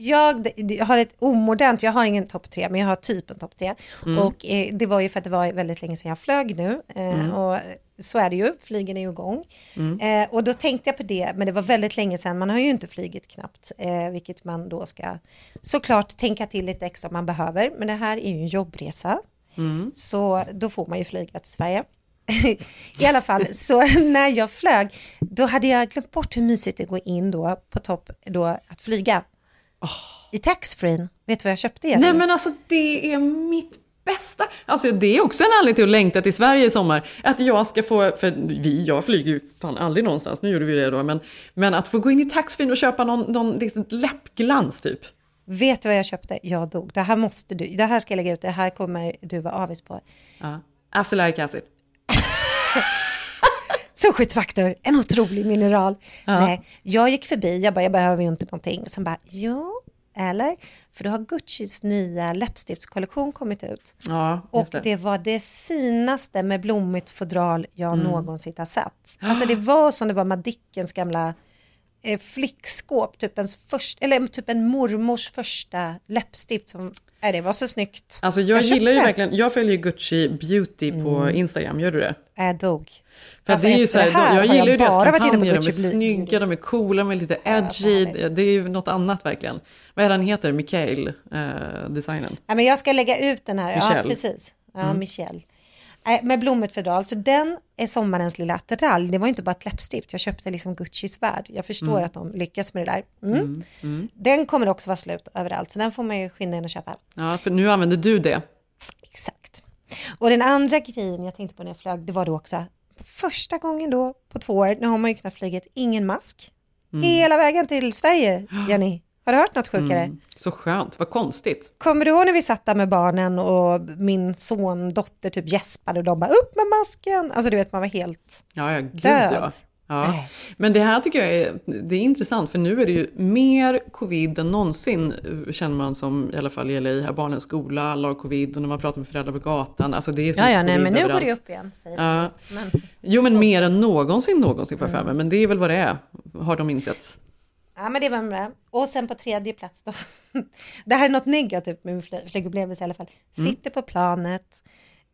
[SPEAKER 3] Jag, jag har ett omodernt, jag har ingen topp tre, men jag har typ en topp tre.
[SPEAKER 2] Mm.
[SPEAKER 3] Och eh, det var ju för att det var väldigt länge sedan jag flög nu. Eh,
[SPEAKER 2] Mm.
[SPEAKER 3] Och så är det ju, flygen är ju igång.
[SPEAKER 2] Mm.
[SPEAKER 3] Eh, och då tänkte jag på det, men det var väldigt länge sedan, man har ju inte flygit knappt, eh, vilket man då ska såklart tänka till lite extra om man behöver. Men det här är ju en jobbresa,
[SPEAKER 2] Mm.
[SPEAKER 3] så då får man ju flyga till Sverige. I alla fall, så när jag flög, då hade jag glömt bort hur mysigt det går in då på topp då att flyga. I taxfree. Vet du vad jag köpte? Jenny?
[SPEAKER 2] Nej men alltså det är mitt bästa. Alltså det är också en anledning till att längta till Sverige i sommar. Att jag ska få, för vi, jag flyger ju fan aldrig någonstans, nu gjorde vi det då, men, men att få gå in i taxfree och köpa någon, någon liksom läppglans typ.
[SPEAKER 3] Vet du vad jag köpte? Jag dog. Det här måste du, det här ska jag lägga ut, det här kommer du vara avis på.
[SPEAKER 2] Ja. Acelaic acid.
[SPEAKER 3] Solskyddsfaktor, en otrolig mineral.
[SPEAKER 2] Ja.
[SPEAKER 3] Nej, jag gick förbi, jag bara, jag behöver ju inte någonting. Sen bara, jo, eller? För då har Guccis nya läppstiftskollektion kommit ut.
[SPEAKER 2] Ja,
[SPEAKER 3] Och det.
[SPEAKER 2] det.
[SPEAKER 3] var det finaste med blommigt fodral jag
[SPEAKER 2] Mm.
[SPEAKER 3] någonsin har sett. Alltså det var som det var Madickens gamla eh, flickskåp, typ, ens först, eller typ en mormors första läppstift. Som, nej, det var så snyggt.
[SPEAKER 2] Alltså jag,
[SPEAKER 3] köpte
[SPEAKER 2] gillar ju
[SPEAKER 3] det.
[SPEAKER 2] verkligen, jag följer ju Gucci Beauty på
[SPEAKER 3] Mm.
[SPEAKER 2] Instagram, gör du det?
[SPEAKER 3] Jag dog.
[SPEAKER 2] För
[SPEAKER 3] Alltså,
[SPEAKER 2] det är ju så här,
[SPEAKER 3] här
[SPEAKER 2] jag gillar ju
[SPEAKER 3] jag
[SPEAKER 2] deras
[SPEAKER 3] på
[SPEAKER 2] kampanjer, de är snygga, de är coola, de är lite edgy, det är ju något annat verkligen. Vad är han heter, Mikael, eh, designen?
[SPEAKER 3] Ja, men jag ska lägga ut den här, ja
[SPEAKER 2] Michelle.
[SPEAKER 3] precis. Ja,
[SPEAKER 2] Mm.
[SPEAKER 3] Michelle. Nej, Med blommigt fodral, så den är sommarens lilla attiralj. Det var inte bara ett läppstift, jag köpte liksom Guccis värld. Jag förstår
[SPEAKER 2] Mm.
[SPEAKER 3] att de lyckas med det där. Mm.
[SPEAKER 2] Mm. Mm.
[SPEAKER 3] Den kommer också vara slut överallt, så den får man ju skynda in och köpa.
[SPEAKER 2] Ja, för nu använder du det.
[SPEAKER 3] Exakt. Och den andra grejen jag tänkte på när jag flög, det var då också första gången då på två år, nu har man ju kunnat flyga ingen mask.
[SPEAKER 2] Mm.
[SPEAKER 3] Hela vägen till Sverige, Jenny. Har du hört något sjukare?
[SPEAKER 2] Mm. Så skönt, vad konstigt.
[SPEAKER 3] Kommer du ihåg när vi satt där med barnen och min son, dotter typ gäspade och de bara upp med masken. Alltså du vet man var helt
[SPEAKER 2] Ja, ja, gud
[SPEAKER 3] död.
[SPEAKER 2] ja. ja. Men det här tycker jag är, det är intressant, för nu är det ju mer covid än någonsin, eh, känner man som, i alla fall i LA, här barnens skola, alla har covid, och när man pratar med föräldrar på gatan, alltså det är så
[SPEAKER 3] Ja, ja, nej, men nu går det upp igen. Säger
[SPEAKER 2] Ja.
[SPEAKER 3] Men,
[SPEAKER 2] Jo, men mer än någonsin, någonsin för
[SPEAKER 3] Mm.
[SPEAKER 2] mig, men det är väl vad det är, har de insett.
[SPEAKER 3] Ja, men det var bra. Och sen på tredje plats då. det här är något negativt med min fly- flygupplevelse i alla fall.
[SPEAKER 2] Mm.
[SPEAKER 3] Sitter på planet.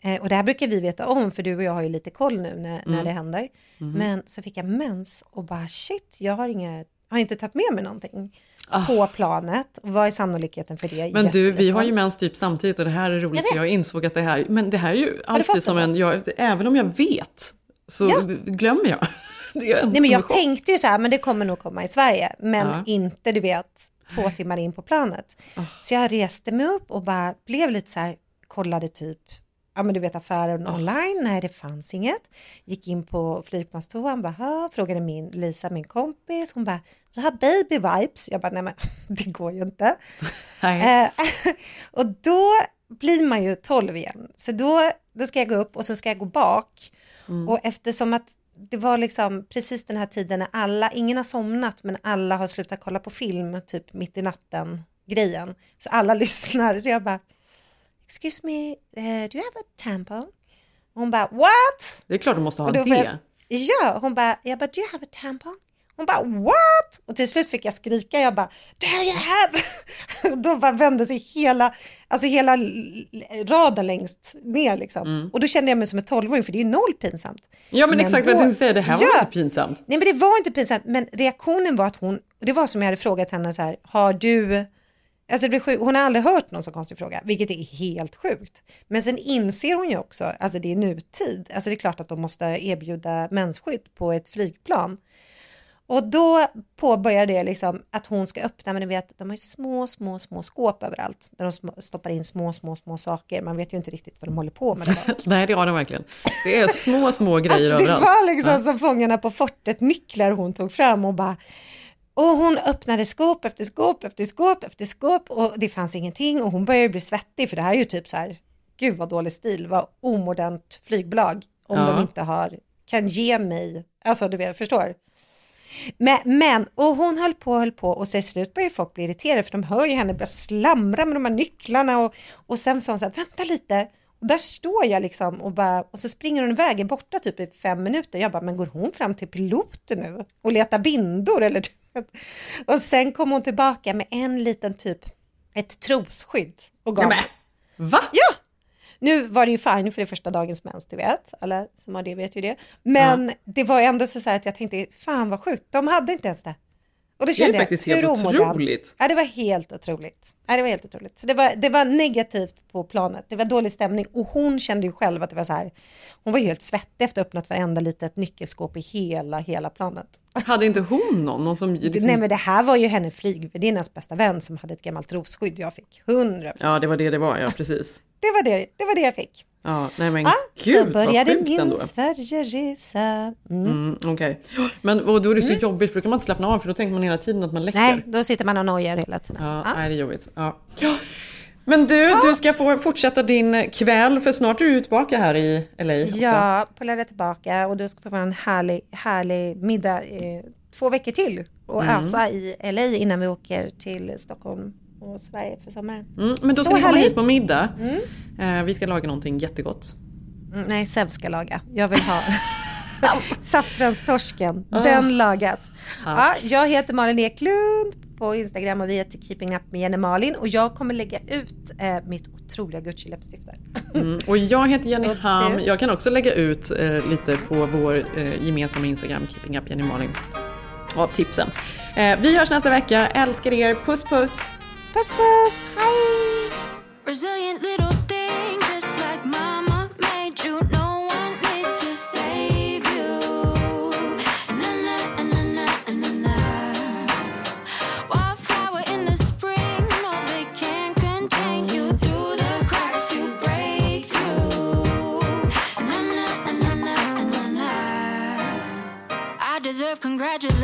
[SPEAKER 3] eh, Och det här brukar vi veta om, för du och jag har ju lite koll nu när, när
[SPEAKER 2] Mm.
[SPEAKER 3] det händer.
[SPEAKER 2] Mhm.
[SPEAKER 3] Men så fick jag mens och bara shit, jag har, inga, har inte tagit med mig någonting
[SPEAKER 2] Ah.
[SPEAKER 3] på planet. Vad är sannolikheten för det?
[SPEAKER 2] Men du, vi har ju mens typ samtidigt och det här är roligt
[SPEAKER 3] Jag
[SPEAKER 2] för jag insåg att det här, men det här är ju alltid som
[SPEAKER 3] det?
[SPEAKER 2] en, jag, även om jag vet så
[SPEAKER 3] Ja.
[SPEAKER 2] glömmer jag.
[SPEAKER 3] Nej men jag tänkte ju så här, men det kommer nog komma i Sverige. Men
[SPEAKER 2] Ja.
[SPEAKER 3] inte, du vet, två timmar in på planet.
[SPEAKER 2] Ah.
[SPEAKER 3] Så jag reste mig upp och bara blev lite så här, kollade typ, ja men du vet affären
[SPEAKER 2] Ah.
[SPEAKER 3] online, nej det fanns inget. Gick in på flygplanstoan, bara, frågade min Lisa, min kompis, hon bara, så har baby vibes. Jag bara, nej men det går ju inte. Eh, och då blir man ju 12 igen. Så då, då ska jag gå upp och så ska jag gå bak.
[SPEAKER 2] Mm.
[SPEAKER 3] Och eftersom att det var liksom precis den här tiden när alla, ingen har somnat men alla har slutat kolla på film typ mitt i natten grejen. Så alla lyssnar. Så jag bara, excuse me, eh, do you have a tampon? Hon bara, what?
[SPEAKER 2] Det är klart du måste ha det.
[SPEAKER 3] jag- Ja, hon bara, jag bara, do you have a tampon? Hon bara, what? Och till slut fick jag skrika, jag bara, do you have? Då bara vände sig hela, alltså hela raden längst ner liksom. Och då kände jag mig som en tolvåring, för det är ju noll pinsamt.
[SPEAKER 2] Mm. Ja men, exakt vad jag tänkte säga, det här var
[SPEAKER 3] Ja.
[SPEAKER 2] inte pinsamt.
[SPEAKER 3] Nej men det var inte pinsamt, men reaktionen var att hon, det var som jag hade frågat henne så här, har du, alltså det blev sjuk, hon har aldrig hört någon så konstig fråga, vilket är helt sjukt. Men sen inser hon ju också, alltså det är nutid, alltså det är klart att de måste erbjuda mensskydd på ett flygplan. Och då påbörjar det liksom att hon ska öppna, men ni vet, de har ju små, små, små skåp överallt, där de stoppar in små, små, små saker. Man vet ju inte riktigt vad de håller på med.
[SPEAKER 2] Nej det har den verkligen. Det är små, små grejer
[SPEAKER 3] Det
[SPEAKER 2] överallt.
[SPEAKER 3] var liksom
[SPEAKER 2] Ja.
[SPEAKER 3] som Fångarna på fortet, nycklar hon tog fram och bara och hon öppnade skåp efter skåp efter skåp efter skåp och det fanns ingenting och hon började bli svettig för det här är ju typ så här, gud vad dålig stil, vad omodernt flygbolag om
[SPEAKER 2] Ja.
[SPEAKER 3] de inte har, kan ge mig, alltså du vet, förstår. Men, men, och hon höll på och höll på och till slut började folk bli irriterade för de hör ju henne börja slamra med de här nycklarna och, och sen sa hon så här, vänta lite, och där står jag liksom och, bara, och så springer hon iväg, är borta typ i fem minuter. Jag bara, men går hon fram till piloten nu och letar bindor eller? Och sen kom hon tillbaka med en liten typ, ett trosskydd och gav.
[SPEAKER 2] Ja, men, va?
[SPEAKER 3] Ja! Nu var det ju fine för det första dagens mens, du vet. Alla som har det vet ju det. Men det var ändå så här att jag tänkte, fan vad sjukt, de hade inte ens det. Och då
[SPEAKER 2] är
[SPEAKER 3] kände jag,
[SPEAKER 2] faktiskt helt otroligt.
[SPEAKER 3] Ja, det var helt otroligt. Nej, det var helt otroligt. Så det, var, det var negativt på planet. Det var dålig stämning och hon kände ju själv att det var så här. Hon var ju helt svettig efter att ha öppnat varenda litet nyckelskåp i hela, hela planet.
[SPEAKER 2] Hade inte hon någon? någon som liksom...
[SPEAKER 3] Nej men det här var ju hennes flygvärdinnas bästa vän som hade ett gammalt rosskydd jag fick. 100%.
[SPEAKER 2] Ja, det var det det var, ja precis.
[SPEAKER 3] Det var det, det var det jag fick.
[SPEAKER 2] Ja, nej men
[SPEAKER 3] Ah,
[SPEAKER 2] gud
[SPEAKER 3] så började
[SPEAKER 2] vad
[SPEAKER 3] min
[SPEAKER 2] ändå.
[SPEAKER 3] Sverigeresa. Mm.
[SPEAKER 2] Mm, Okej. Men och då är det så jobbigt för då kan man inte slappna av för då tänker man hela tiden att man läcker.
[SPEAKER 3] Nej, då sitter man och nojar hela tiden.
[SPEAKER 2] Ja, nej, det är jobbigt. Ja. Ja. Men du, du ska få fortsätta din kväll för snart är du tillbaka här i LA också.
[SPEAKER 3] Ja, på lördag tillbaka och då ska ha en härlig, härlig middag eh, två veckor till och
[SPEAKER 2] Mm.
[SPEAKER 3] ösa i LA innan vi åker till Stockholm och Sverige för sommaren.
[SPEAKER 2] Mm, men då
[SPEAKER 3] Så
[SPEAKER 2] ska ni komma
[SPEAKER 3] härligt.
[SPEAKER 2] hit på middag. Eh, vi ska laga någonting jättegott.
[SPEAKER 3] Mm, nej, Seb ska laga. Jag vill ha saffranstorsken.
[SPEAKER 2] Ah.
[SPEAKER 3] Den lagas.
[SPEAKER 2] Ah.
[SPEAKER 3] Ja, jag heter Malin Eklund på Instagram och vi heter Keeping Up med Jenny Malin och jag kommer lägga ut eh, mitt otroliga Gucci läppstift där.
[SPEAKER 2] Mm. Och jag heter Jenny Ham. Jag kan också lägga ut eh, lite på vår eh, gemensamma Instagram, Keeping Up Jenny Malin, av tipsen. Eh, vi hörs nästa vecka. Älskar er. Puss puss!
[SPEAKER 3] Puss puss! Hej!
[SPEAKER 11] Congratulations,